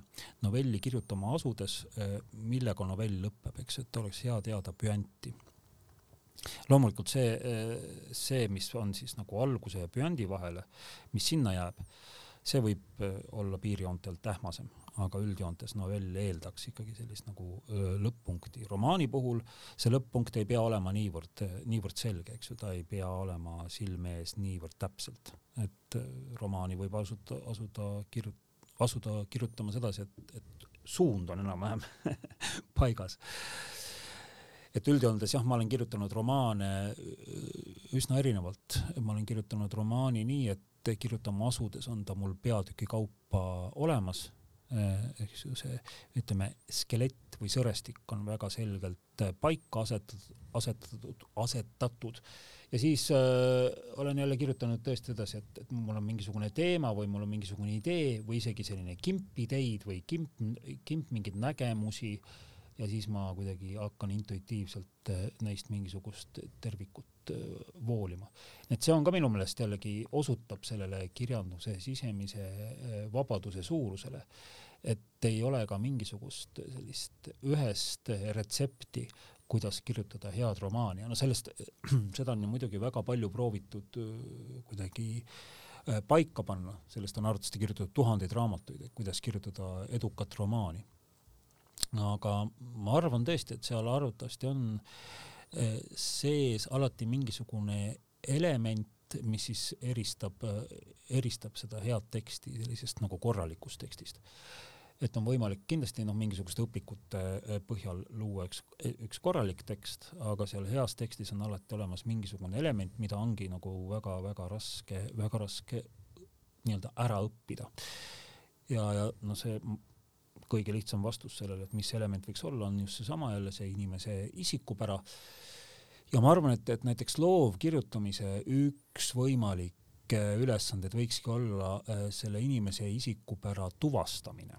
novelli kirjutama asudes, millega novell lõpeb, eks, et oleks hea teada püanti. Loomulikult see, see, mis on siis nagu alguse ja püandi vahele, mis sinna jääb, see võib olla piirjoontelt ähmasem, aga üldjoontes novell eeldaks ikkagi sellist nagu lõpp-punkti. romaani puhul see lõpp-punkt ei pea olema niivõrd, niivõrd selge, eks ju, ta ei pea olema silme ees niivõrd täpselt, et romaani võib asuda, asuda kirjut-, asuda kirjutama sedasi, et, et suund on enam-vähem paigas. et üldjoontes jah, ma olen kirjutanud romaane üsna erinevalt, ma olen kirjutanud romaani nii, et kirjutama asudes on ta mul peatüki kaupa olemas eks ju see, ütleme, skelett või sõrestik on väga selgelt paika asetatud, asetatud, asetatud. Ja siis äh, olen jälle kirjutanud tõesti edasi, et, et mul on mingisugune teema või mul on mingisugune idee või isegi selline kimp ideid või kimp, kimp mingeid nägemusi ja siis ma kuidagi hakkan intuitiivselt neist mingisugust tervikut voolima. et see on ka minu meelest jällegi osutab sellele kirjanduse sisemise vabaduse suurusele et ei ole ka mingisugust sellist ühest retsepti, kuidas kirjutada head romaani ja no sellest, seda on ju muidugi väga palju proovitud kuidagi paika panna, sellest on arvatavasti kirjutatud tuhandeid raamatuid, et kuidas kirjutada edukat romaani. Aga ma arvan tõesti, et seal arvatavasti on äh, sees alati mingisugune element, mis siis eristab, eristab seda head teksti sellisest nagu korralikust tekstist et on võimalik kindlasti noh, mingisuguste õpikute eh, põhjal luua üks, üks korralik tekst, aga seal heas tekstis on alati olemas mingisugune element, mida ongi nagu väga-väga raske, väga raske nii-öelda ära õppida. ja, ja no see kõige lihtsam vastus sellele, et mis element võiks olla, on just seesama jälle see inimese isikupära. ja ma arvan, et, et näiteks loovkirjutamise üks võimalik ülesanded võikski olla äh, selle inimese isikupära tuvastamine.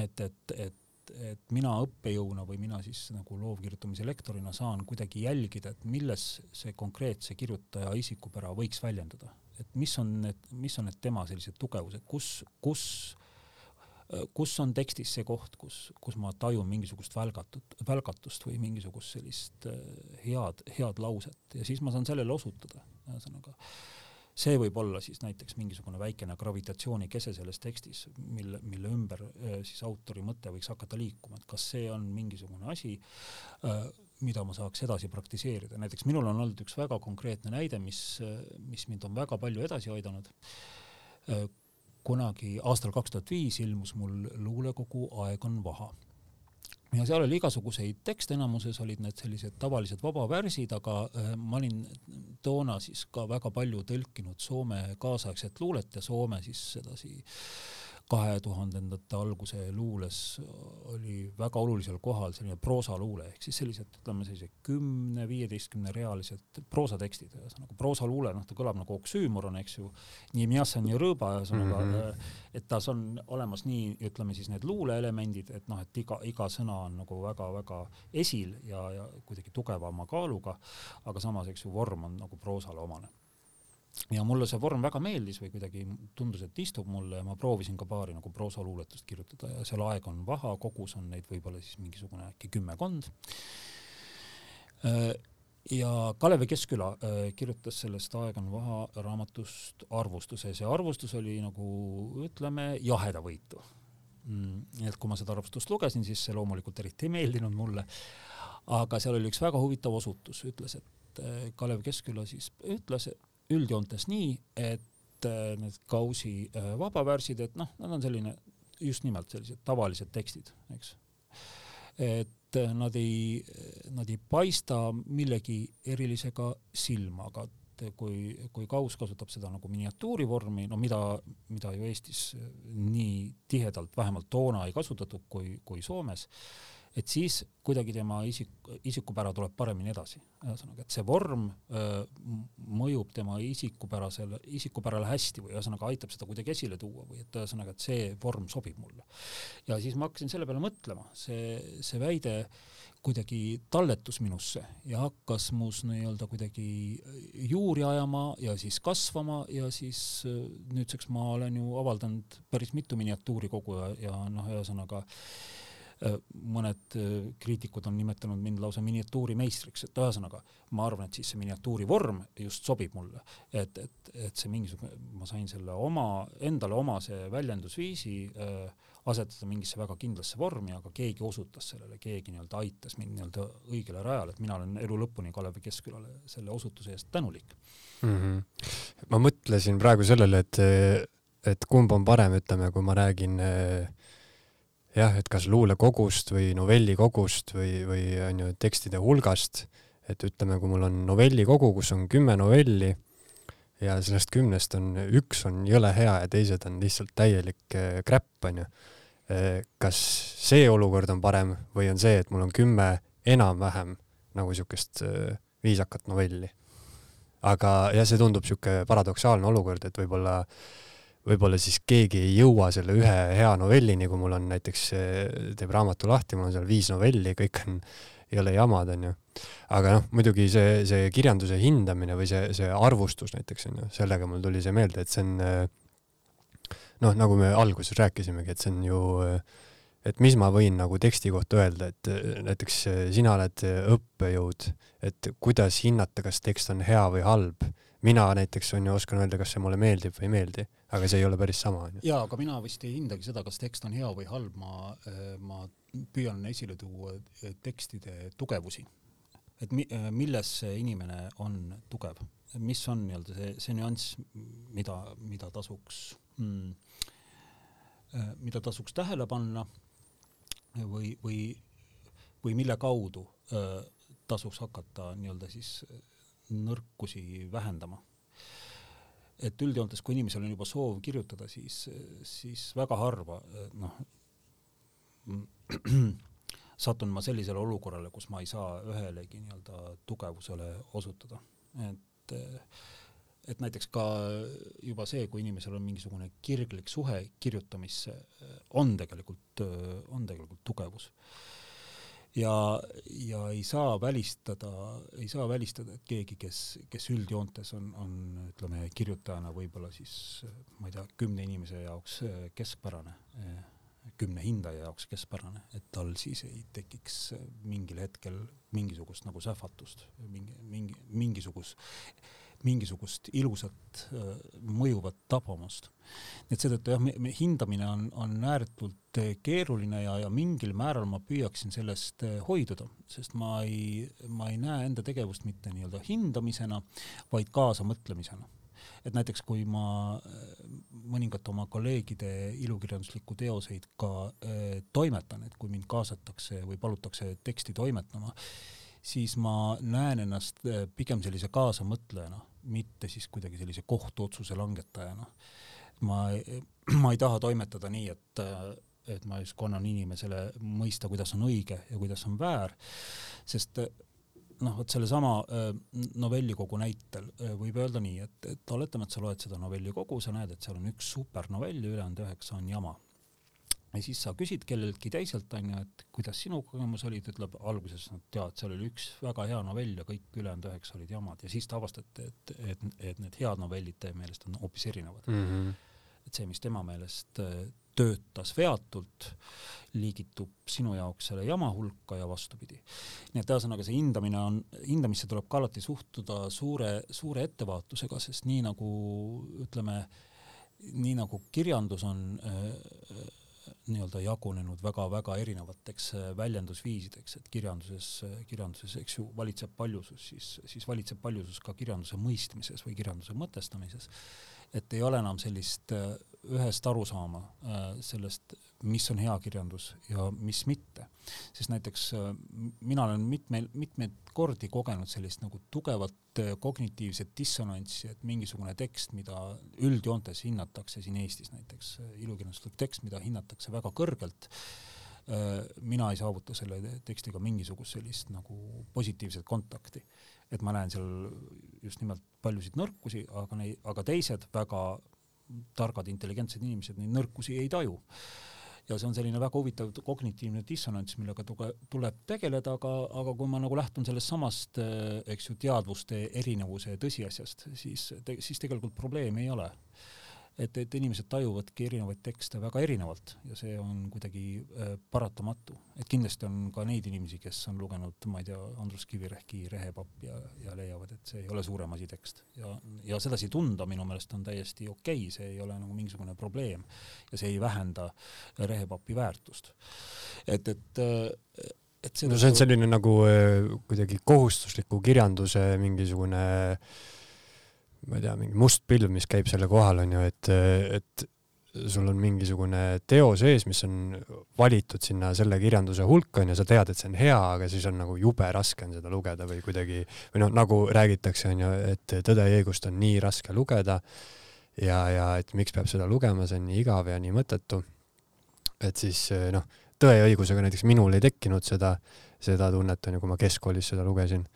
Et, et, et, et mina õppejõuna või mina siis nagu loovkirjutamise lektorina saan kuidagi jälgida, et milles see konkreetse kirjutaja isikupära võiks väljenduda, et mis on need, mis on need tema sellised tugevused, kus, kus kus on tekstis see koht, kus, kus ma tajun mingisugust välgatut, välgatust või mingisugust sellist äh, head, head lauset? Ja siis ma saan sellele osutada, ühesõnaga äh, see võib olla siis näiteks mingisugune väikene gravitatsioonikese selles tekstis, mille, mille ümber äh, siis autori mõte võiks hakata liikuma, et kas see on mingisugune asi, äh, mida ma saaks edasi praktiseerida, näiteks minul on olnud üks väga konkreetne näide, mis, äh, mis mind on väga palju edasi aidanud. Kunagi aastal kaks tuhat viis ilmus mul luulekogu Aeg on vaha. Ja seal oli igasuguseid tekste, enamuses olid need sellised tavalised vabavärsid, aga äh, ma olin toona siis ka väga palju tõlkinud Soome kaasaegset luulet ja Soome siis sedasi kahe tuhandendate alguse luules oli väga olulisel kohal selline proosaluule ehk siis sellised, ütleme sellised kümne-viieteistkümne realised proosatekstid, ühesõnaga proosaluule, noh, ta kõlab nagu oksüümoron, eks ju, nii mjassan ja rõõba, ühesõnaga mm, -hmm. et tas on olemas nii, ütleme siis need luuleelemendid, et noh, et iga, iga sõna on nagu väga-väga esil ja, ja kuidagi tugevama kaaluga, aga samas, eks ju, vorm on nagu proosale omane ja mulle see vorm väga meeldis või kuidagi tundus, et istub mulle ja ma proovisin ka paari nagu proosaluuletust kirjutada ja seal aeg on vaha, kogus on neid võib-olla siis mingisugune äkki kümmekond. Äh, ja Kalevi Keskküla äh, kirjutas sellest Aeg on vaha raamatust arvustuse, see arvustus oli nagu ütleme jahedavõitu. Mm, et kui ma seda arvustust lugesin, siis see loomulikult eriti ei meeldinud mulle, aga seal oli üks väga huvitav osutus, ütles, et äh, Kalev Keskküla siis ütles, üldjoontes nii, et äh, need Gausi äh, vabavärsid, et noh, nad on selline just nimelt sellised tavalised tekstid, eks. et äh, nad ei, nad ei paista millegi erilisega silma, aga et kui, kui Kaus kasutab seda nagu miniatuurivormi, no mida, mida ju Eestis nii tihedalt, vähemalt toona ei kasutatud kui, kui Soomes, et siis kuidagi tema isik, isikupära tuleb paremini edasi. ühesõnaga, et see vorm öö, mõjub tema isikupärasele, isikupärale hästi või ühesõnaga aitab seda kuidagi esile tuua või et ühesõnaga, et see vorm sobib mulle. ja siis ma hakkasin selle peale mõtlema, see, see väide kuidagi talletus minusse ja hakkas mus nii-öelda kuidagi juuri ajama ja siis kasvama ja siis nüüdseks ma olen ju avaldanud päris mitu miniatuuri kogu ja, ja noh, ühesõnaga Äh, mõned äh, kriitikud on nimetanud mind lausa miniatuurimeistriks, et ühesõnaga ma arvan, et siis see miniatuuri vorm just sobib mulle, et, et, et see mingisugune, ma sain selle oma, endale omase väljendusviisi äh, asetada mingisse väga kindlasse vormi, aga keegi osutas sellele, keegi nii-öelda aitas mind nii-öelda õigele rajale, et mina olen elu lõpuni Kalevi Keskkülale selle osutuse eest tänulik mm. -hmm. ma mõtlesin praegu sellele, et, et kumb on parem, ütleme, kui ma räägin äh, jah, et kas luulekogust või novellikogust või, või on ju tekstide hulgast, et ütleme, kui mul on novellikogu, kus on kümme novelli ja sellest kümnest on, üks on jõle hea ja teised on lihtsalt täielik kräpp, eh, on ju. Eh, kas see olukord on parem või on see, et mul on kümme enam-vähem nagu niisugust eh, viisakat novelli? aga jah, see tundub niisugune paradoksaalne olukord, et võib-olla äh, võib-olla siis keegi ei jõua selle ühe hea novellini, kui mul on näiteks, teeb raamatu lahti, mul on seal viis novelli, kõik on, ole jamad, onju. aga noh, muidugi see, see kirjanduse hindamine või see, see arvustus näiteks onju, sellega mul tuli see meelde, et see on noh, nagu me alguses rääkisimegi, et see on ju, et mis ma võin nagu teksti kohta öelda, et näiteks sina oled õppejõud, et kuidas hinnata, kas tekst on hea või halb mina näiteks on ju oskan öelda, kas see mulle meeldib või ei meeldi, aga see ei ole päris sama. jaa, aga mina vist ei hindagi seda, kas tekst on hea või halb, ma, ma püüan esile tuua äh, tekstide tugevusi. et mi, äh, milles see inimene on tugev, mis on nii-öelda see, see nüanss, mida, mida tasuks mm,, mida tasuks tähele panna või, või, või mille kaudu tasuks hakata nii-öelda siis nõrkusi vähendama. Et üldjoontes, kui inimesel on juba soov kirjutada, siis, siis väga harva noh, satun ma sellisele olukorrale, kus ma ei saa ühelegi nii-öelda tugevusele osutada, et et näiteks ka juba see, kui inimesel on mingisugune kirglik suhe kirjutamisse, on tegelikult, on tegelikult tugevus ja, ja ei saa välistada, ei saa välistada, et keegi, kes, kes üldjoontes on, on ütleme kirjutajana võib-olla siis ma ei tea, kümne inimese jaoks keskpärane, kümne hindaja jaoks keskpärane, et tal siis ei tekiks mingil hetkel mingisugust nagu sähvatust, mingi, mingi, mingisugust mingisugust ilusat mõjuvat tabamust. et seetõttu jah, hindamine on, on ääretult keeruline ja, ja mingil määral ma püüaksin sellest hoiduda, sest ma ei, ma ei näe enda tegevust mitte nii-öelda hindamisena, vaid kaasamõtlemisena et näiteks kui ma mõningate oma kolleegide ilukirjanduslikku teoseid ka äh, toimetan, et kui mind kaasatakse või palutakse teksti toimetama, siis ma näen ennast äh, pigem sellise kaasamõtlejana, mitte siis kuidagi sellise kohtuotsuse langetajana. ma, ma ei taha toimetada nii, et, äh, et ma justkui annan inimesele mõista, kuidas on õige ja kuidas on väär, sest äh, noh, vot sellesama novellikogu näitel võib öelda nii, et, et oletame, et sa loed seda novellikogu, sa näed, et seal on üks supernovell ja ülejäänud üheksa on jama ja siis sa küsid kelleltki teiselt, onju, et kuidas sinu kogemus oli, ta ütleb alguses, et tead, seal oli üks väga hea novell ja kõik ülejäänud üheksa olid jamad ja siis te avastate, et, et, et need head novellid teie meelest on hoopis erinevad mm. -hmm. et see, mis tema meelest äh, töötas veatult, liigitub sinu jaoks selle jama hulka ja vastupidi. nii et ühesõnaga see hindamine on, hindamisse tuleb ka alati suhtuda suure, suure ettevaatusega, sest nii nagu ütleme, nii nagu kirjandus on äh, nii-öelda jagunenud väga-väga erinevateks äh, väljendusviisideks, et kirjanduses, äh, kirjanduses, eks ju, valitseb paljusus, siis, siis valitseb paljusus ka kirjanduse mõistmises või kirjanduse mõtestamises. et ei ole enam sellist äh, ühest arusaama sellest, mis on hea kirjandus ja mis mitte. sest näiteks äh, mina olen mitmeid, mitmeid kordi kogenud sellist nagu tugevat äh, kognitiivset dissonantsi, et mingisugune tekst, mida üldjoontes hinnatakse siin Eestis näiteks, äh, ilukirjanduslik tekst, mida hinnatakse väga kõrgelt, mina ei saavuta selle tekstiga mingisugust sellist nagu positiivset kontakti. et ma näen seal just nimelt paljusid nõrkusi, aga neid, aga teised väga targad, intelligentsed inimesed neid nõrkusi ei taju ja see on selline väga huvitav kognitiivne dissonants, millega tuge, tuleb tegeleda, aga, aga kui ma nagu lähtun sellest samast, eks ju, teadvuste erinevuse tõsiasjast, siis te,, siis tegelikult probleemi ei ole et, et inimesed tajuvadki erinevaid tekste väga erinevalt ja see on kuidagi äh, paratamatu. et kindlasti on ka neid inimesi, kes on lugenud, ma ei tea, Andrus Kivirähki Rehepapp ja, ja leiavad, et see ei ole suurem asi tekst ja, ja sedasi tunda minu meelest on täiesti okei okay,, see ei ole nagu mingisugune probleem ja see ei vähenda Rehepapi väärtust. et, et äh, et no see on selline nagu äh, kuidagi kohustusliku kirjanduse mingisugune äh, ma ei tea, mingi must pilv, mis käib selle kohal, on ju, et, et sul on mingisugune teo sees, mis on valitud sinna selle kirjanduse hulka, on ju, sa tead, et see on hea, aga siis on nagu jube raske on seda lugeda või kuidagi, või noh, nagu räägitakse, on ju, et Tõde ja õigust on nii raske lugeda ja, ja et miks peab seda lugema, see on nii igav ja nii mõttetu. et siis noh, Tõe ja õigusega näiteks minul ei tekkinud seda, seda tunnet, on ju, kui ma keskkoolis seda lugesin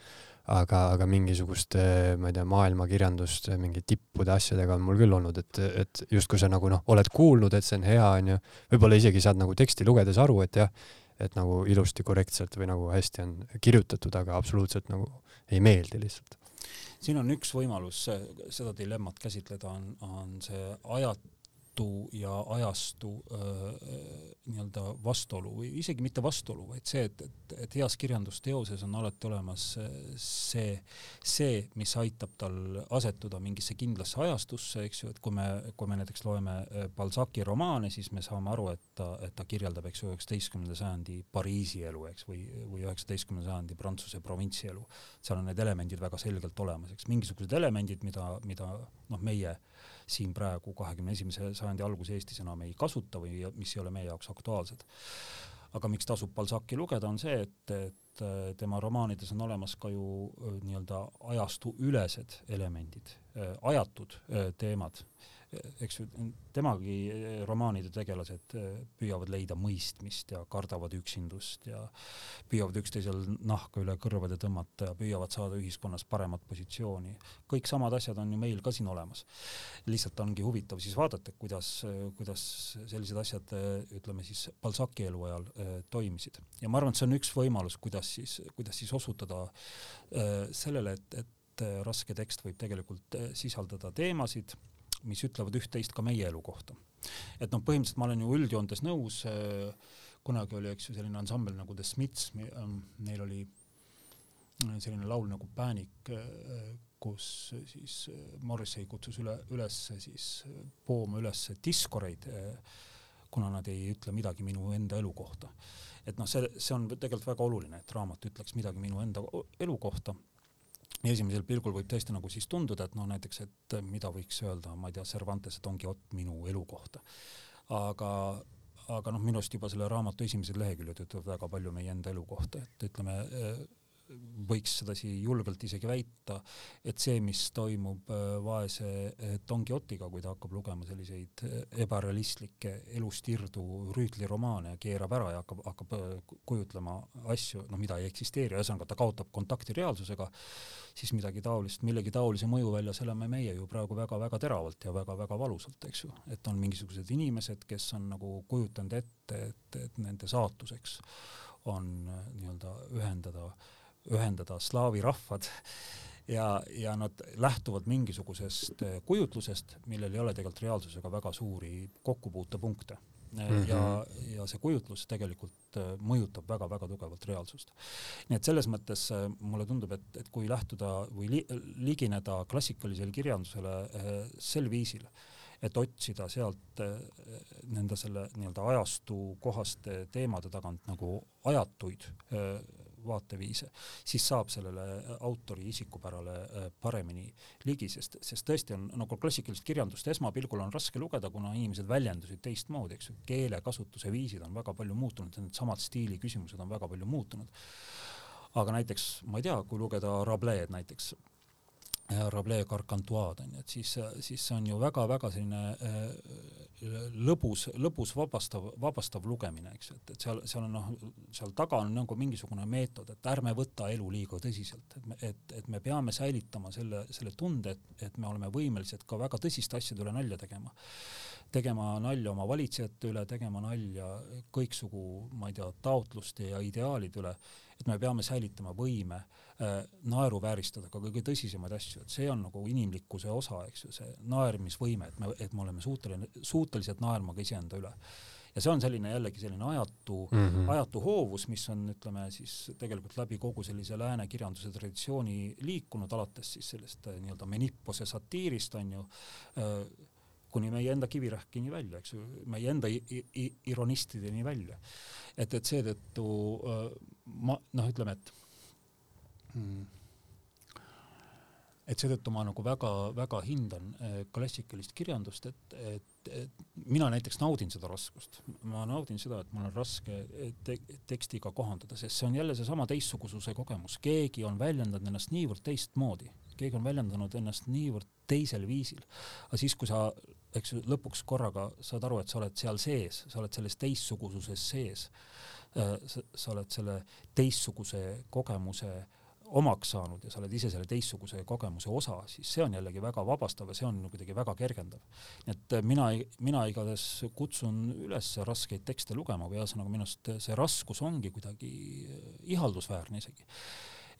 aga, aga mingisugust, ma ei tea, maailmakirjandust mingi tippude asjadega on mul küll olnud, et, et justkui sa nagu noh, oled kuulnud, et see on hea, onju, võib-olla isegi saad nagu teksti lugedes aru, et jah, et nagu ilusti, korrektselt või nagu hästi on kirjutatud, aga absoluutselt nagu ei meeldi lihtsalt. siin on üks võimalus seda dilemmat käsitleda, on, on see ajat kohtu ja ajastu nii-öelda vastuolu või isegi mitte vastuolu, vaid see, et, et, et heas kirjandusteoses on alati olemas see, see, mis aitab tal asetuda mingisse kindlasse ajastusse, eks ju, et kui me, kui me näiteks loeme Balzaci romaane, siis me saame aru, et ta, et ta kirjeldab, eks ju, üheksateistkümnenda sajandi Pariisi elu, eks, või, või üheksateistkümnenda sajandi Prantsuse provintsielu. seal on need elemendid väga selgelt olemas, eks, mingisugused elemendid, mida, mida noh, meie siin praegu kahekümne esimese sajandi alguse Eestis enam ei kasuta või mis ei ole meie jaoks aktuaalsed. aga miks tasub Balzaci lugeda, on see, et, et äh, tema romaanides on olemas ka ju äh, nii-öelda ajastu ülesed elemendid, äh, ajatud teemad eks temagi eh, romaanide tegelased eh, püüavad leida mõistmist ja kardavad üksindust ja püüavad üksteisel nahka üle kõrvade tõmmata ja püüavad saada ühiskonnas paremat positsiooni. kõik samad asjad on ju meil ka siin olemas. lihtsalt ongi huvitav siis vaadata, kuidas, kuidas sellised asjad, ütleme siis Balzaci eluajal eh, toimisid. ja ma arvan, et see on üks võimalus, kuidas siis, kuidas siis osutada sellele, et, et raske tekst võib tegelikult sisaldada teemasid, mis ütlevad üht-teist ka meie elu kohta. et noh, põhimõtteliselt ma olen ju üldjoontes nõus, äh, kunagi oli, eks ju, selline ansambel nagu The Smiths, ähm, neil oli äh, selline laul nagu Panic, äh, kus siis Morrissey kutsus üle, üles siis pooma üles diskoreid, kuna nad ei ütle midagi minu enda elu kohta. et noh, see, see on tegelikult väga oluline, et raamat ütleks midagi minu enda elu kohta esimesel pilgul võib tõesti nagu siis tunduda, et noh, näiteks, et mida võiks öelda, ma ei tea, Cervantes, et ongi ott minu elu kohta. aga, aga noh, minu arust juba selle raamatu esimesed leheküljed ütlevad väga palju meie enda elu kohta, et ütleme, võiks sedasi julgelt isegi väita, et see, mis toimub äh, vaese äh, Don Quixote'iga, kui ta hakkab lugema selliseid äh, ebarealistlikke elust irdu rüütliromaane ja keerab ära ja hakkab, hakkab kujutlema asju, noh, mida ei eksisteeri, ühesõnaga ta kaotab kontakti reaalsusega, siis midagi taolist, millegi taolise mõjuväljas elame meie ju praegu väga-väga teravalt ja väga-väga valusalt, eks ju. et on mingisugused inimesed, kes on nagu kujutanud ette, et, et nende saatuseks on nii-öelda ühendada äh, ühendada slaavi rahvad ja, ja nad lähtuvad mingisugusest eh, kujutlusest, millel ei ole tegelikult reaalsusega väga suuri kokkupuutepunkte mm. -hmm. ja, ja see kujutlus tegelikult eh, mõjutab väga-väga tugevalt reaalsust. nii et selles mõttes mulle tundub, et, et kui lähtuda või li, ligineda klassikalisele kirjandusele sel viisil, et otsida sealt nende selle nii-öelda ajastu kohaste teemade tagant nagu ajatuid vaateviise, siis saab sellele autori isikupärale äh, paremini ligi, sest, sest tõesti on nagu klassikalist kirjandust esmapilgul on raske lugeda, kuna inimesed väljendusid teistmoodi, eks ju, keelekasutuse viisid on väga palju muutunud, needsamad stiili küsimused on väga palju muutunud. aga näiteks, ma ei tea, kui lugeda Rabelais näiteks, Rabelais Carcantois on ju, et siis, siis see on ju väga-väga selline äh, lõbus, lõbus vabastav, vabastav lugemine, eks et, et seal, seal on noh, seal taga on nagu mingisugune meetod, et ärme võta elu liiga tõsiselt, et me, et, et me peame säilitama selle, selle tunde, et, et me oleme võimelised ka väga tõsiste asjade üle nalja tegema. tegema nalja oma valitsejate üle, tegema nalja kõiksugu, ma ei tea, taotluste ja ideaalide üle, et me peame säilitama võime Äh, naeruvääristada ka kõige tõsisemaid asju, et see on nagu inimlikkuse osa, eks ju, see naermisvõime, et me, et me oleme suuteline, suutelised naerma ka iseenda üle ja see on selline jällegi selline ajatu mm, -hmm. ajatu hoovus, mis on, ütleme siis tegelikult läbi kogu sellise lääne kirjanduse traditsiooni liikunud, alates siis sellest äh, nii-öelda Menippose satiirist on ju äh,, kuni meie enda Kivirähkini välja, eks ju, meie enda ironistideni välja. et, et seetõttu äh, ma noh, ütleme, et. Et seetõttu ma nagu väga-väga hindan eh, klassikalist kirjandust, et, et, et mina näiteks naudin seda raskust, ma naudin seda, et mul on raske eh, te tekstiga kohandada, sest see on jälle seesama teistsugususe kogemus, keegi on väljendanud ennast niivõrd teistmoodi, keegi on väljendanud ennast niivõrd teisel viisil, aga siis, kui sa, eks ju, lõpuks korraga saad aru, et sa oled seal sees, sa oled selles teistsugususes sees, eh, sa oled selle teistsuguse kogemuse äh, omaks saanud ja sa oled ise selle teistsuguse kogemuse osa, siis see on jällegi väga vabastav ja see on kuidagi väga kergendav. nii et äh, mina, mina igatahes kutsun üles raskeid tekste lugema või ühesõnaga minu arust see raskus ongi kuidagi äh, ihaldusväärne isegi.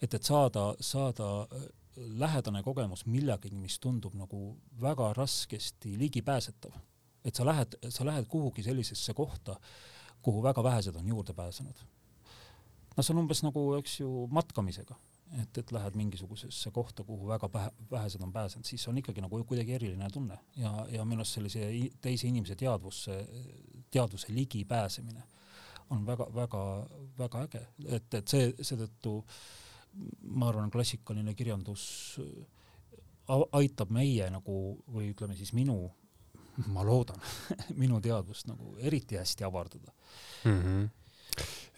et, et saada, saada äh, lähedane kogemus millegagi, mis tundub nagu väga raskesti ligipääsetav. et sa lähed, sa lähed kuhugi sellisesse kohta, kuhu väga vähesed on juurde pääsenud no see on umbes nagu, eks ju, matkamisega et, et lähed mingisugusesse kohta, kuhu väga pähe, vähesed on pääsenud, siis on ikkagi nagu kuidagi eriline tunne. Ja, ja minu arust sellise teise inimese teadvusse, teadvuse ligipääsemine on väga-väga-väga äge, et, et see, seetõttu ma arvan, klassikaline kirjandus aitab meie nagu või ütleme siis minu, ma loodan minu teadvust nagu eriti hästi avardada. Mm. -hmm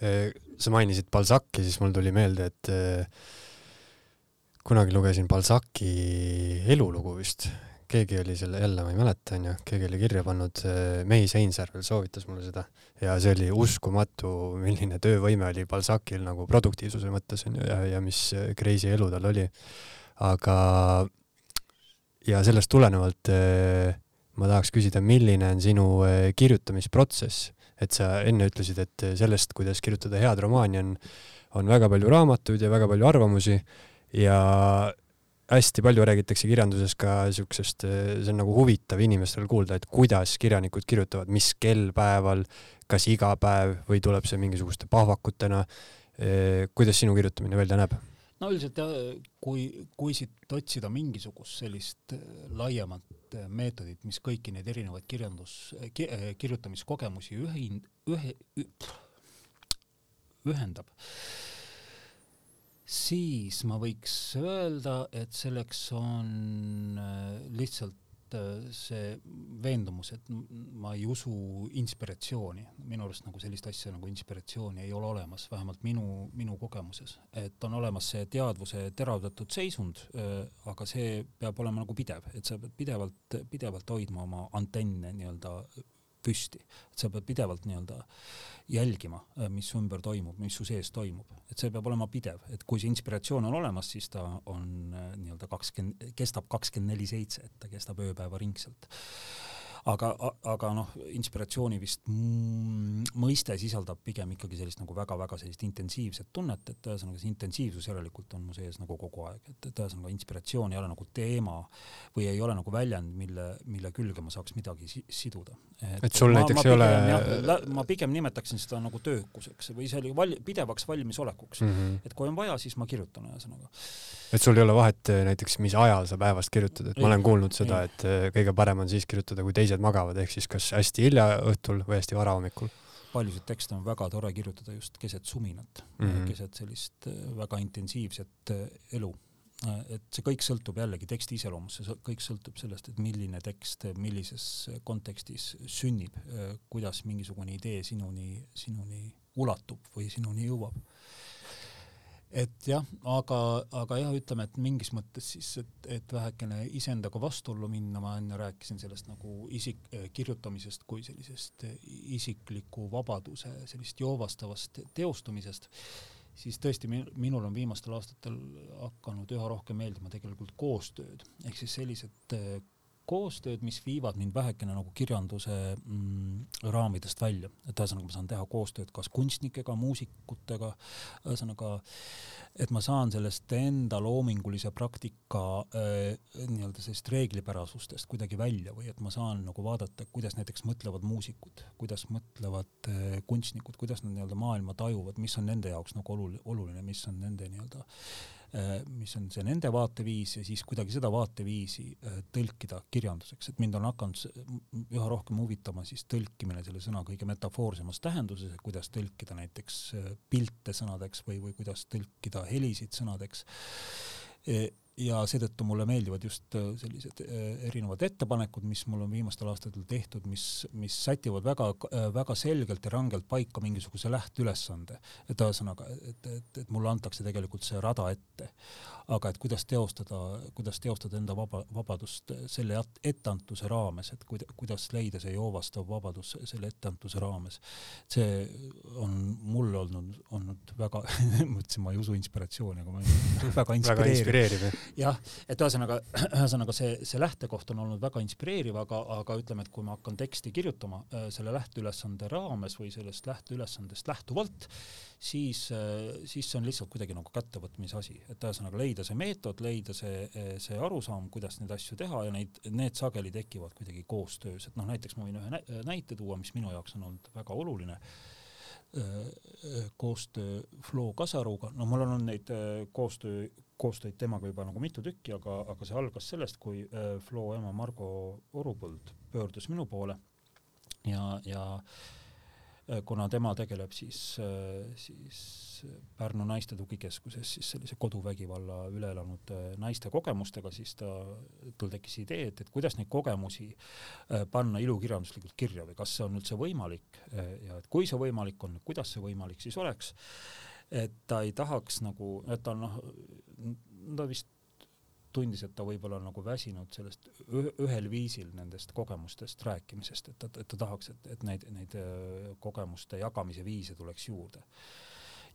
sa mainisid Balzac'i, siis mul tuli meelde, et kunagi lugesin Balzaci elulugu vist, keegi oli selle, jälle ma ei mäleta, onju, keegi oli kirja pannud, Mehis Heinsäärvel soovitas mulle seda. Ja see oli uskumatu, milline töövõime oli Balzacil nagu produktiivsuse mõttes onju ja, ja mis crazy elu tal oli. aga ja sellest tulenevalt eh, ma tahaks küsida, milline on sinu eh, kirjutamisprotsess, et sa enne ütlesid, et sellest, kuidas kirjutada head romaani, on, on väga palju raamatuid ja väga palju arvamusi ja hästi palju räägitakse kirjanduses ka siuksest, see on nagu huvitav inimestel kuulda, et kuidas kirjanikud kirjutavad, mis kellpäeval, kas iga päev või tuleb see mingisuguste pahvakutena. kuidas sinu kirjutamine välja näeb? No üldiselt jah, kui, kui siit otsida mingisugust sellist laiemat meetodit, mis kõiki neid erinevaid kirjandus ki,, kirjutamiskogemusi ühin-, ühe, ühendab, siis ma võiks öelda, et selleks on äh, lihtsalt äh, see veendumus, et ma ei usu inspiratsiooni, minu arust nagu sellist asja nagu inspiratsiooni ei ole olemas, vähemalt minu, minu kogemuses, et on olemas see teadvuse teravdatud seisund, äh, aga see peab olema nagu pidev, et sa pead pidevalt, pidevalt hoidma oma antenne nii-öelda püsti, et sa pead pidevalt nii-öelda jälgima, äh, mis su ümber toimub, mis su sees toimub, et see peab olema pidev, et kui see inspiratsioon on olemas, siis ta on äh, nii-öelda kakskümmend, kestab kakskümmend neli seitse, et ta kestab ööpäevaringselt aga, aga noh, inspiratsiooni vist mõiste sisaldab pigem ikkagi sellist nagu väga-väga sellist intensiivset tunnet, et ühesõnaga see intensiivsus järelikult on mu sees nagu kogu aeg, et, et ühesõnaga inspiratsioon ei ole nagu teema või ei ole nagu väljend, mille, mille külge ma saaks midagi si siduda. et sul ma, näiteks ma ei ole ma pigem nimetaksin seda nagu töökuseks või see oli val-, pidevaks valmisolekuks mm. -hmm. et kui on vaja, siis ma kirjutan ühesõnaga. et sul ei ole vahet näiteks, mis ajal sa päevast kirjutad, et ei, ma olen kuulnud seda, et kõige parem on siis kirjutada, kui teised teised magavad, ehk siis kas hästi hilja õhtul või hästi vara hommikul? paljusid tekste on väga tore kirjutada just keset suminat mm. -hmm. keset sellist äh, väga intensiivset äh, elu. et see kõik sõltub jällegi teksti iseloomust, see kõik sõltub sellest, et milline tekst millises kontekstis sünnib, kuidas mingisugune idee sinuni, sinuni ulatub või sinuni jõuab et jah, aga, aga jah, ütleme, et mingis mõttes siis, et, et vähekene iseendaga vastuollu minna, ma enne rääkisin sellest nagu isik, kirjutamisest kui sellisest isikliku vabaduse sellist joovastavast teostumisest, siis tõesti minul on viimastel aastatel hakanud üha rohkem meeldima tegelikult koostööd, ehk siis sellised koostööd, mis viivad mind vähekene nagu kirjanduse mm, raamidest välja, et ühesõnaga ma saan teha koostööd kas kunstnikega, muusikutega, ühesõnaga, et ma saan sellest enda loomingulise praktika äh, nii-öelda sellist reeglipärasustest kuidagi välja või et ma saan nagu vaadata, kuidas näiteks mõtlevad muusikud, kuidas mõtlevad äh, kunstnikud, kuidas nad nii-öelda maailma tajuvad, mis on nende jaoks nagu oluline, oluline, mis on nende nii-öelda mis on see nende vaateviis ja siis kuidagi seda vaateviisi tõlkida kirjanduseks, et mind on hakanud üha rohkem huvitama siis tõlkimine selle sõna kõige metafoorsemas tähenduses, et kuidas tõlkida näiteks pilte sõnadeks või, või kuidas tõlkida helisid sõnadeks ja seetõttu mulle meeldivad just sellised erinevad ettepanekud, mis mul on viimastel aastatel tehtud, mis, mis sätivad väga, väga selgelt ja rangelt paika mingisuguse lähteülesande. et ühesõnaga, et, et, et mulle antakse tegelikult see rada ette. aga et kuidas teostada, kuidas teostada enda vaba, vabadust selle etteantuse raames, et kuida-, kuidas leida see joovastav vabadus selle etteantuse raames. see on mulle olnud, olnud väga ma ütlesin, ma ei usu inspiratsiooni, aga ma väga inspireeriv, väga inspireeriv jah, et ühesõnaga, ühesõnaga see, see lähtekoht on olnud väga inspireeriv, aga, aga ütleme, et kui ma hakkan teksti kirjutama äh, selle lähteülesande raames või sellest lähteülesandest lähtuvalt, siis, siis see on lihtsalt kuidagi nagu kättevõtmise asi, et ühesõnaga leida see meetod, leida see, see arusaam, kuidas neid asju teha ja neid, need sageli tekivad kuidagi koostöös, et noh, näiteks ma võin ühe näite tuua, mis minu jaoks on olnud väga oluline koostöö Flo Kasaruga, no mul on neid koostöö, koostöid temaga juba nagu mitu tükki, aga, aga see algas sellest, kui Flo ema Margo Orupõld pöördus minu poole. Ja, ja kuna tema tegeleb siis, siis Pärnu Naiste Tugikeskuses siis sellise koduvägivalla üle elanud naiste kogemustega, siis ta, tal tekkis idee, et, et kuidas neid kogemusi panna ilukirjanduslikult kirja või kas see on üldse võimalik ja et kui see võimalik on, kuidas see võimalik siis oleks, et ta ei tahaks nagu, et ta noh, ta vist tundis, et ta võib-olla on nagu väsinud sellest ühel viisil nendest kogemustest rääkimisest, et ta, et ta tahaks, et, et neid, neid kogemuste jagamise viise tuleks juurde.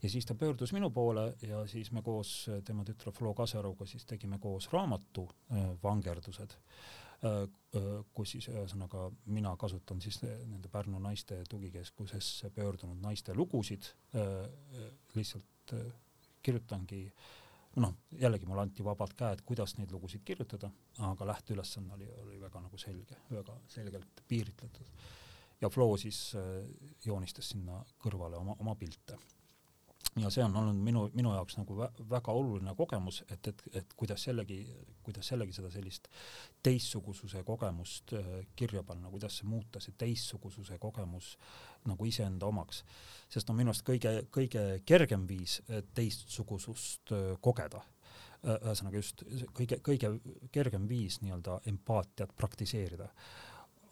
ja siis ta pöördus minu poole ja siis me koos tema tütre Flo Kasaruga siis tegime koos raamatu Vangerdused, kus siis ühesõnaga mina kasutan siis nende Pärnu naiste tugikeskusesse pöördunud naiste lugusid, lihtsalt kirjutangi noh, jällegi mulle anti vabad käed, kuidas neid lugusid kirjutada, aga lähteülesanne oli, oli väga nagu selge, väga selgelt piiritletud. ja Flo siis joonistas sinna kõrvale oma, oma pilte. Ja see on olnud minu, minu jaoks nagu vä väga oluline kogemus, et, et, et kuidas jällegi, kuidas jällegi seda sellist teistsugususe kogemust kirja panna, kuidas see muuta, see teistsugususe kogemus nagu iseenda omaks. sest no minu arust kõige, kõige kergem viis teistsugusust kogeda, ühesõnaga just kõige, kõige kergem viis nii-öelda empaatiat praktiseerida,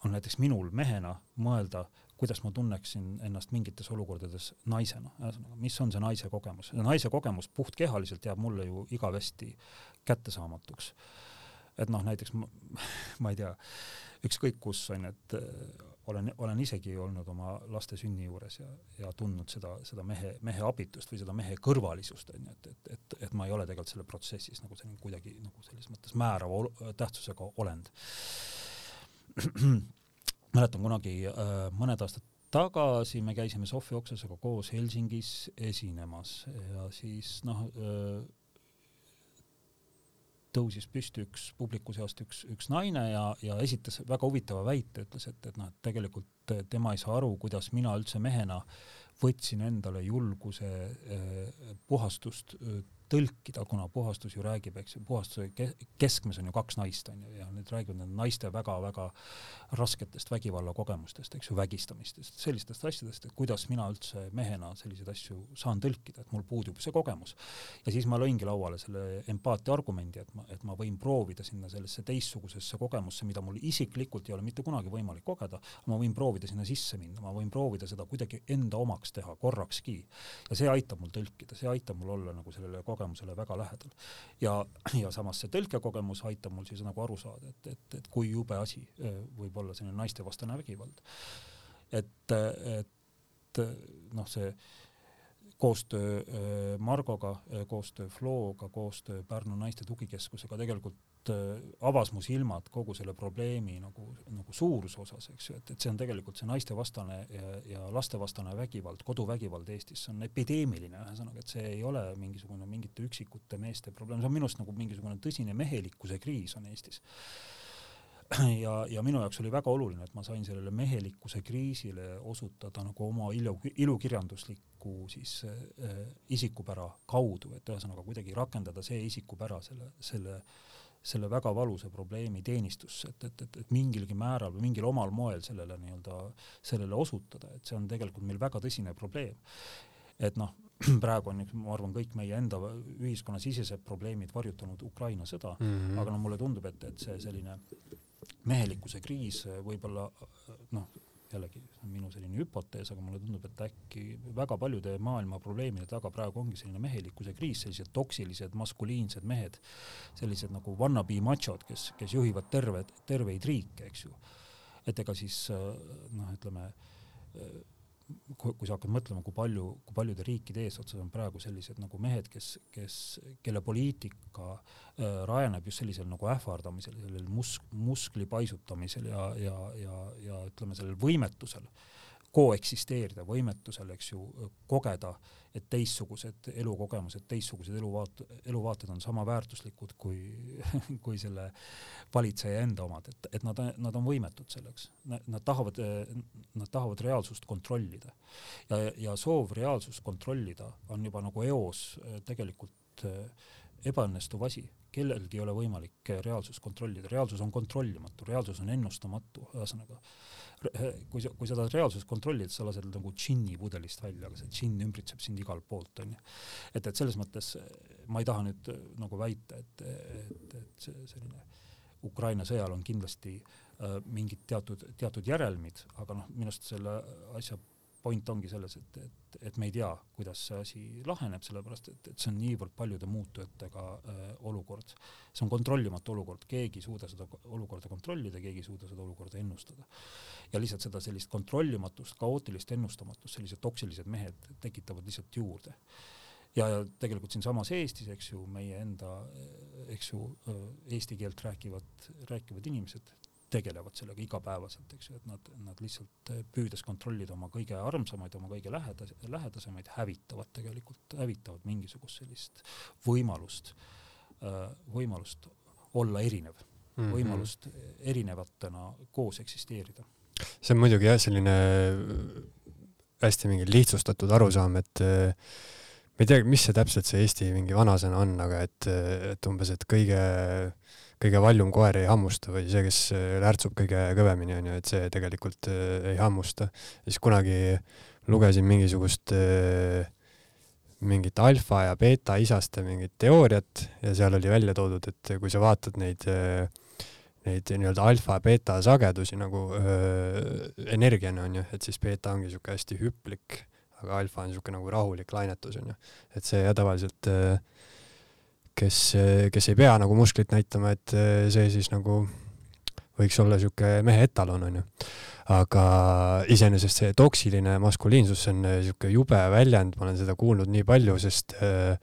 on näiteks minul mehena mõelda, kuidas ma tunneksin ennast mingites olukordades naisena, ühesõnaga, mis on see naise kogemus. naise kogemus puhtkehaliselt jääb mulle ju igavesti kättesaamatuks. et noh, näiteks ma, ma ei tea, ükskõik kus on, et olen, olen isegi olnud oma laste sünni juures ja, ja tundnud seda, seda mehe, mehe abitust või seda mehe kõrvalisust, onju, et, et, et, et ma ei ole tegelikult selle protsessis nagu selline kuidagi nagu selles mõttes määrava tähtsusega olend mäletan kunagi äh, mõned aastad tagasi me käisime Sofi Oksasega koos Helsingis esinemas ja siis noh äh, tõusis püsti üks publiku seast üks, üks naine ja, ja esitas väga huvitava väite, ütles, et, et noh, et tegelikult tema ei saa aru, kuidas mina üldse mehena võtsin endale julguse eh, puhastust tõlkida, kuna puhastus ju räägib, eks ju, puhastuse keskmes on ju kaks naist, on ju, ja need räägivad need naiste väga-väga rasketest vägivallakogemustest, eks ju, vägistamistest, sellistest asjadest, et kuidas mina üldse mehena selliseid asju saan tõlkida, et mul puudub see kogemus. ja siis ma lõingi lauale selle empaatia argumendi, et ma, et ma võin proovida sinna sellesse teistsugusesse kogemusse, mida mul isiklikult ei ole mitte kunagi võimalik kogeda, ma võin proovida sinna sisse minna, ma võin proovida seda kuidagi enda omaks teha korrakski. ja see aitab mul tõlkida, see aitab mul olla nagu sellele kogemusele väga lähedal. ja, ja samas see tõlkekogemus aitab mul siis nagu aru saada, et, et, et kui jube asi võib olla selline naistevastane vägivald. et, et noh, see koostöö Margoga, koostöö Floga, koostöö Pärnu Naiste Tugikeskusega tegelikult avas mu silmad kogu selle probleemi nagu, nagu suuruse osas, eks ju, et, et see on tegelikult see naistevastane ja, ja lastevastane vägivald, koduvägivald Eestis, see on epideemiline, ühesõnaga, et see ei ole mingisugune mingite üksikute meeste probleem, see on minu arust nagu mingisugune tõsine mehelikkuse kriis on Eestis. Ja, ja minu jaoks oli väga oluline, et ma sain sellele mehelikkuse kriisile osutada nagu oma ilu, ilukirjandusliku siis äh, isikupära kaudu, et ühesõnaga kuidagi rakendada see isikupära selle, selle selle väga valusa probleemi teenistusse, et, et, et, et mingilgi määral või mingil omal moel sellele nii-öelda, sellele osutada, et see on tegelikult meil väga tõsine probleem. et noh, praegu on, ma arvan, kõik meie enda ühiskonnasisesed probleemid varjutanud Ukraina sõda mm, -hmm. aga no mulle tundub, et, et see selline mehelikkuse kriis võib-olla noh, jällegi see on minu selline hüpotees, aga mulle tundub, et äkki väga paljude maailma probleemide taga praegu ongi selline mehelikkuse kriis, sellised toksilised maskuliinsed mehed, sellised nagu wannabe machod, kes, kes juhivad terved, terveid riike, eks ju. et ega siis noh, ütleme kui, sa hakkad mõtlema, kui palju, kui paljude riikide eesotsas on praegu sellised nagu mehed, kes, kes, kelle poliitika äh, rajaneb just sellisel nagu ähvardamisel, sellel musk-, muskli paisutamisel ja, ja, ja, ja ütleme, sellel võimetusel koeksisteerida, võimetusel, eks ju, kogeda, et teistsugused elukogemused, teistsugused eluvaat-, eluvaated on sama väärtuslikud kui, kui selle valitseja enda omad, et, et nad, nad on võimetud selleks. Nad tahavad, nad tahavad reaalsust kontrollida. ja, ja soov reaalsust kontrollida on juba nagu eos tegelikult ebaõnnestuv asi, kellelgi ei ole võimalik reaalsust kontrollida, reaalsus on kontrollimatu, reaalsus on ennustamatu, ühesõnaga kui sa, kui sa tahad reaalsust kontrollida, sa lased nagu džinni pudelist välja, aga see džinn ümbritseb sind igalt poolt, onju. et, et selles mõttes ma ei taha nüüd nagu väita, et, et, et see selline Ukraina sõjal on kindlasti äh, mingid teatud, teatud järelmid, aga noh, minu arust selle asja point ongi selles, et, et, et me ei tea, kuidas see asi laheneb, sellepärast et, et see on niivõrd paljude muutujatega äh, olukord. see on kontrollimatu olukord, keegi ei suuda seda olukorda kontrollida, keegi ei suuda seda olukorda ennustada. ja lihtsalt seda sellist kontrollimatust, kaootilist ennustamatust, sellised toksilised mehed tekitavad lihtsalt juurde ja tegelikult siinsamas Eestis, eks ju, meie enda, eks ju, äh, eesti keelt rääkivad, rääkivad inimesed tegelevad sellega igapäevaselt, eks ju, et nad, nad lihtsalt eh, püüdes kontrollida oma kõige armsamaid, oma kõige lähedas-, lähedasemaid, hävitavad tegelikult, hävitavad mingisugust sellist võimalust, äh, võimalust olla erinev mm, -hmm. võimalust erinevatena koos eksisteerida. see on muidugi jah, selline hästi mingi lihtsustatud arusaam, et äh, ma ei tea, mis see täpselt see Eesti mingi vanasõna on, aga et, et umbes, et kõige kõige valjum koer ei hammusta või see, kes äh, lärtsub kõige kõvemini, onju, et see tegelikult äh, ei hammusta. siis kunagi lugesin mingisugust äh, mingit alfa ja beeta isaste mingit teooriat ja seal oli välja toodud, et kui sa vaatad neid neid nii-öelda alfa beeta sagedusi nagu öö, energiana onju, et siis beeta ongi siuke hästi hüplik, aga alfa on siuke nagu rahulik lainetus onju. et see tavaliselt öö, kes, kes ei pea nagu musklit näitama, et eh, see siis nagu võiks olla niisugune mehe etalon, onju. aga iseenesest see toksiline maskuliinsus, see on niisugune jube väljend, ma olen seda kuulnud nii palju, sest äh,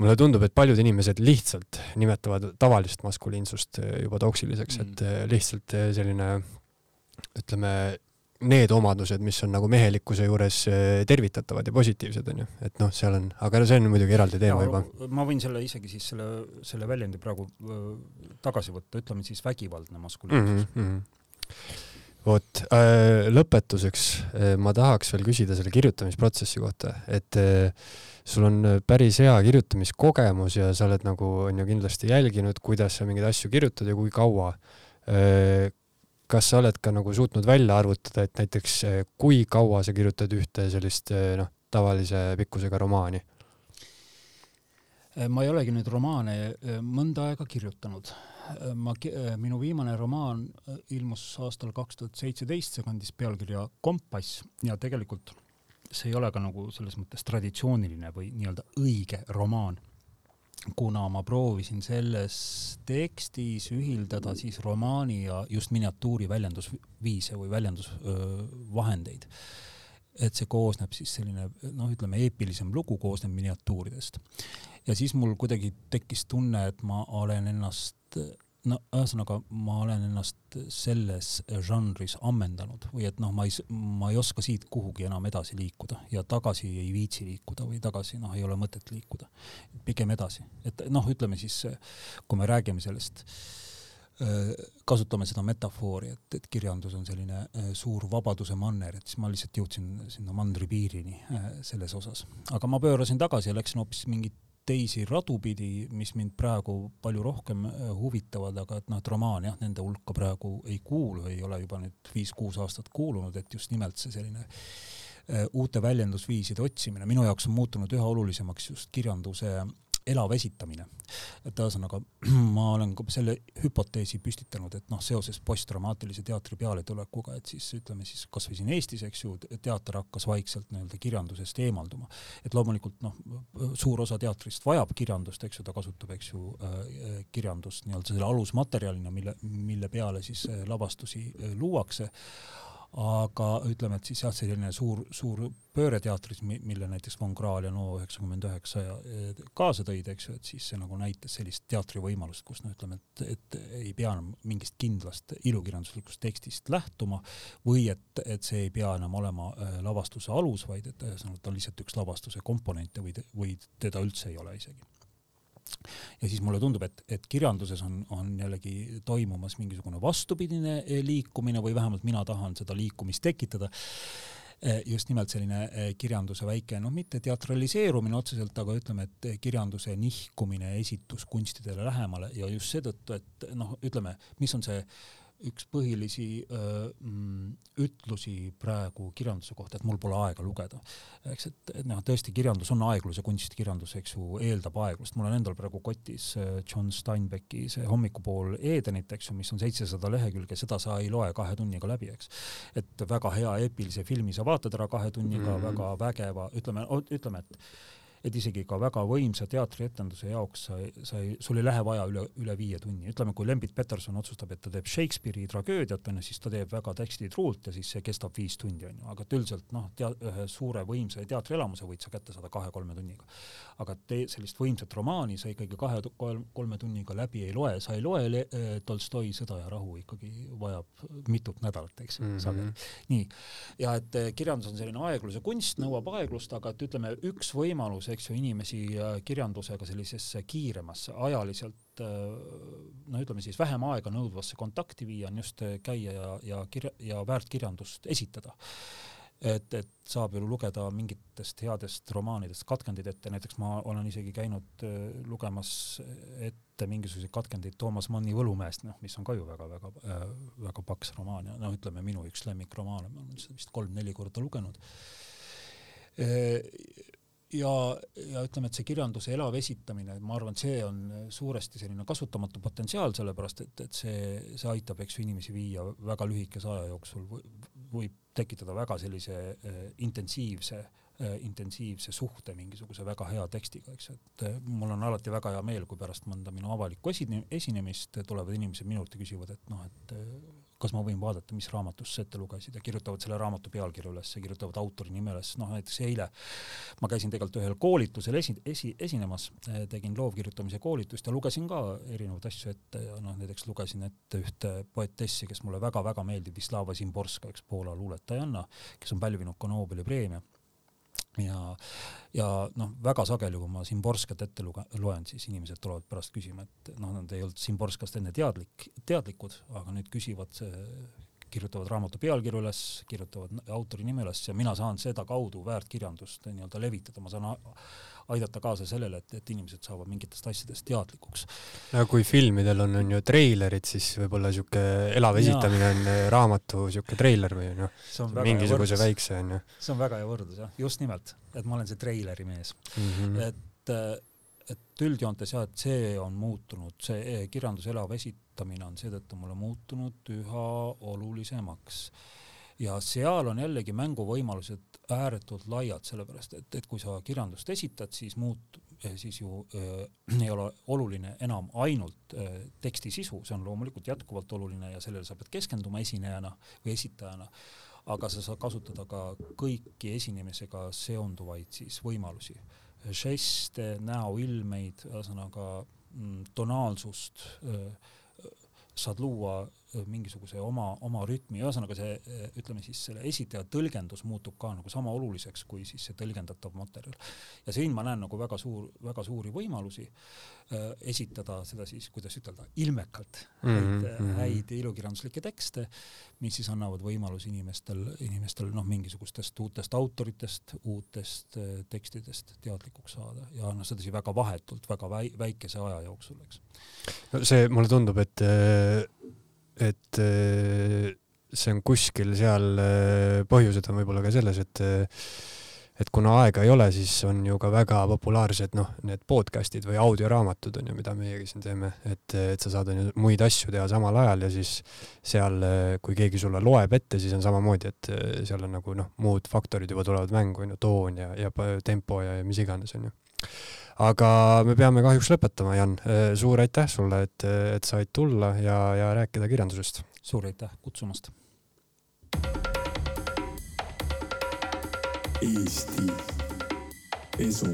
mulle tundub, et paljud inimesed lihtsalt nimetavad tavalist maskuliinsust eh, juba toksiliseks mm., et lihtsalt selline ütleme, need omadused, mis on nagu mehelikkuse juures äh, tervitatavad ja positiivsed, on ju, et noh, seal on, aga see on muidugi eraldi teema juba. ma võin selle isegi siis selle, selle väljendi praegu tagasi võtta, ütleme siis vägivaldne maskuliinsus mm. -hmm. vot äh, lõpetuseks äh, ma tahaks veel küsida selle kirjutamisprotsessi kohta, et äh, sul on päris hea kirjutamiskogemus ja sa oled nagu on ju kindlasti jälginud, kuidas sa mingeid asju kirjutad ja kui kaua. Kas sa oled ka nagu suutnud välja arvutada, et näiteks kui kaua sa kirjutad ühte sellist noh, tavalise pikkusega romaani? ma ei olegi nüüd romaane mõnda aega kirjutanud ma, minu viimane romaan ilmus aastal kaks tuhat seitseteist, see kandis pealkirja Kompass ja tegelikult see ei ole ka nagu selles mõttes traditsiooniline või nii-öelda õige romaan, kuna ma proovisin selles tekstis ühildada siis romaani ja just miniatuuri väljendusviise või väljendusvahendeid. et see koosneb siis selline noh, ütleme eepilisem lugu koosneb miniatuuridest ja siis mul kuidagi tekkis tunne, et ma olen ennast no ühesõnaga ma olen ennast selles žanris ammendanud või et noh, ma ei, ma ei oska siit kuhugi enam edasi liikuda ja tagasi ei viitsi liikuda või tagasi noh, ei ole mõtet liikuda. pigem edasi, et noh, ütleme siis, kui me räägime sellest, kasutame seda metafoori, et, et kirjandus on selline suur vabaduse manner, et siis ma lihtsalt jõudsin sinna mandri piirini selles osas. aga ma pöörasin tagasi ja läksin hoopis mingit teisi radu pidi, mis mind praegu palju rohkem äh, huvitavad, aga et noh, et romaan jah, nende hulka praegu ei kuulu, ei ole juba nüüd viis-kuus aastat kuulunud, et just nimelt see selline äh, uute väljendusviiside otsimine minu jaoks on muutunud üha olulisemaks just kirjanduse elav esitamine. et ühesõnaga ma olen ka selle hüpoteesi püstitanud, et noh, seoses postdramaatilise teatri pealetulekuga, et siis ütleme siis kasvõi siin Eestis, eks ju, teater hakkas vaikselt nii-öelda kirjandusest eemalduma. et loomulikult noh, suur osa teatrist vajab kirjandust, eks ju, ta kasutab, eks ju äh,, kirjandust nii-öelda selle alusmaterjalina, mille, mille peale siis äh, lavastusi äh, luuakse aga ütleme, et siis jah, selline suur, suur pööre teatris, mille näiteks Von Krahl ja No üheksakümmend üheksa kaasa tõid, eks ju, et siis see nagu näitas sellist teatrivõimalust, kus noh, ütleme, et, et ei pea enam mingist kindlast ilukirjanduslikust tekstist lähtuma või et, et see ei pea enam olema äh, lavastuse alus, vaid et ühesõnaga ta on lihtsalt üks lavastuse komponente või, või teda üldse ei ole isegi ja siis mulle tundub, et, et kirjanduses on, on jällegi toimumas mingisugune vastupidine eh, liikumine või vähemalt mina tahan seda liikumist tekitada. Eh, just nimelt selline eh, kirjanduse väike, noh, mitte teatraliseerumine otseselt, aga ütleme, et kirjanduse nihkumine esituskunstidele lähemale ja just seetõttu, et noh, ütleme, mis on see äh, üks põhilisi öö, mm, ütlusi praegu kirjanduse kohta, et mul pole aega lugeda. eks, et, et noh, tõesti, kirjandus on aeglus ja kunstkirjandus, eks ju, eeldab aeglust. mul on endal praegu kotis John Steinbecki see Hommikupool Edenit, eks ju, mis on seitsesada lehekülge, seda sa ei loe kahe tunniga läbi, eks. et väga hea eepilise filmi sa vaatad ära kahe tunniga mm, -hmm. väga vägeva, ütleme, ütleme, et et isegi ka väga võimsa teatrietenduse jaoks sa, sa ei, sul ei lähe vaja üle, üle viie tunni, ütleme, kui Lembit Peterson otsustab, et ta teeb Shakespeare'i tragöödiat, on ju, siis ta teeb väga tekstituruult ja siis see kestab viis tundi, on ju, aga et üldiselt noh, tea-, ühe suure võimsa teatrielamuse võid sa kätte saada kahe-kolme tunniga. aga te sellist võimsat romaani sa ikkagi kahe-kolme tunniga läbi ei loe, sa ei loe Le Tolstoi Sõda ja rahu ikkagi vajab mitut nädalat, eks mm -hmm. sageli. nii, ja et eh, kirjandus on selline aegluse kunst, nõuab aeglust, aga et ütleme, üks võimalus eks ju, inimesi kirjandusega sellisesse kiiremasse, ajaliselt no ütleme siis vähem aega nõudvasse kontakti viia, on just käia ja, ja kirja, ja väärtkirjandust esitada. et, et saab ju lugeda mingitest headest romaanidest katkendid ette, näiteks ma olen isegi käinud äh, lugemas ette mingisuguseid katkendeid Toomas Manni Võlumäest, noh, mis on ka ju väga-väga äh,, väga paks romaan ja no ütleme, minu üks lemmikromaane, ma olen seda vist kolm-neli korda lugenud äh, ja, ja ütleme, et see kirjanduse elav esitamine, ma arvan, et see on suuresti selline kasutamatu potentsiaal, sellepärast et, et see, see aitab, eks ju, inimesi viia väga lühikese aja jooksul, võib tekitada väga sellise äh, intensiivse äh, intensiivse suhte mingisuguse väga hea tekstiga, eks, et äh, mul on alati väga hea meel, kui pärast mõnda minu avalikku esine-, esinemist tulevad inimesed minult ja küsivad, et noh, et kas ma võin vaadata, mis raamatust sa ette lugesid? Ja kirjutavad selle raamatu pealkirja üles ja kirjutavad autori nime üles, noh näiteks eile ma käisin tegelikult ühel koolitusel esi, esi, esinemas, tegin loovkirjutamise koolitust ja lugesin ka erinevaid asju ette ja noh, näiteks lugesin ette ühte poetessi, kes mulle väga-väga meeldib, Vislava Zimborska, üks Poola luuletajanna, kes on pälvinud ka Nobeli preemia ja, ja noh, väga sageli, kui ma Simborskat ette luge-, loen, siis inimesed tulevad pärast küsima, et noh, nad ei olnud Simborskast enne teadlik, teadlikud, aga nüüd küsivad, kirjutavad raamatu pealkirja üles, kirjutavad autori nime üles ja mina saan sedakaudu väärtkirjandust nii-öelda levitada, ma saan aidata kaasa sellele, et, et inimesed saavad mingitest asjadest teadlikuks. no kui filmidel on, on ju treilerid, siis võib-olla sihuke elav esitamine on äh, raamatu sihuke treiler või noh, mingisuguse väikse on ju. see on väga hea võrdlus jah, just nimelt, et ma olen see treileri mees mm. -hmm. et äh, et üldjoontes jah, et see on muutunud, see e, kirjanduse elav esitamine on seetõttu mulle muutunud üha olulisemaks. ja seal on jällegi mänguvõimalused ääretult laiad, sellepärast et, et kui sa kirjandust esitad, siis muut-, e, siis ju äh, ei ole oluline enam ainult äh, teksti sisu, see on loomulikult jätkuvalt oluline ja sellele sa pead keskenduma esinejana või esitajana, aga sa saad kasutada ka kõiki esinemisega seonduvaid siis võimalusi žeste, näoilmeid, ühesõnaga mm, tonaalsust saad luua mingisuguse oma, oma rütmi, ühesõnaga see, ütleme siis selle esitaja tõlgendus muutub ka nagu sama oluliseks kui siis see tõlgendatav materjal. ja siin ma näen nagu väga suur, väga suuri võimalusi äh, esitada seda siis, kuidas ütelda, ilmekalt mm -hmm. häid, mhm. häid ilukirjanduslikke tekste, mis siis annavad võimalusi inimestel, inimestel noh, mingisugustest uutest autoritest, uutest äh, tekstidest teadlikuks saada ja noh, sedasi väga vahetult, väga väi-, väikese aja jooksul, eks. no see, mulle tundub, et äh et äh, see on kuskil seal, äh, põhjused on võib-olla ka selles, et äh, et kuna aega ei ole, siis on ju ka väga populaarsed noh, need podcast'id või audioraamatud on ju, mida meiegi siin teeme, et, et sa saad on ju muid asju teha samal ajal ja siis seal, kui keegi sulle loeb ette, siis on samamoodi, et seal on nagu noh, muud faktorid juba tulevad mängu, on ju, toon ja, ja tempo ja, ja mis iganes, on ju aga me peame kahjuks lõpetama, Jan. Suur aitäh sulle, et, et said tulla ja, ja rääkida kirjandusest. suur aitäh kutsumast. Eesti Esu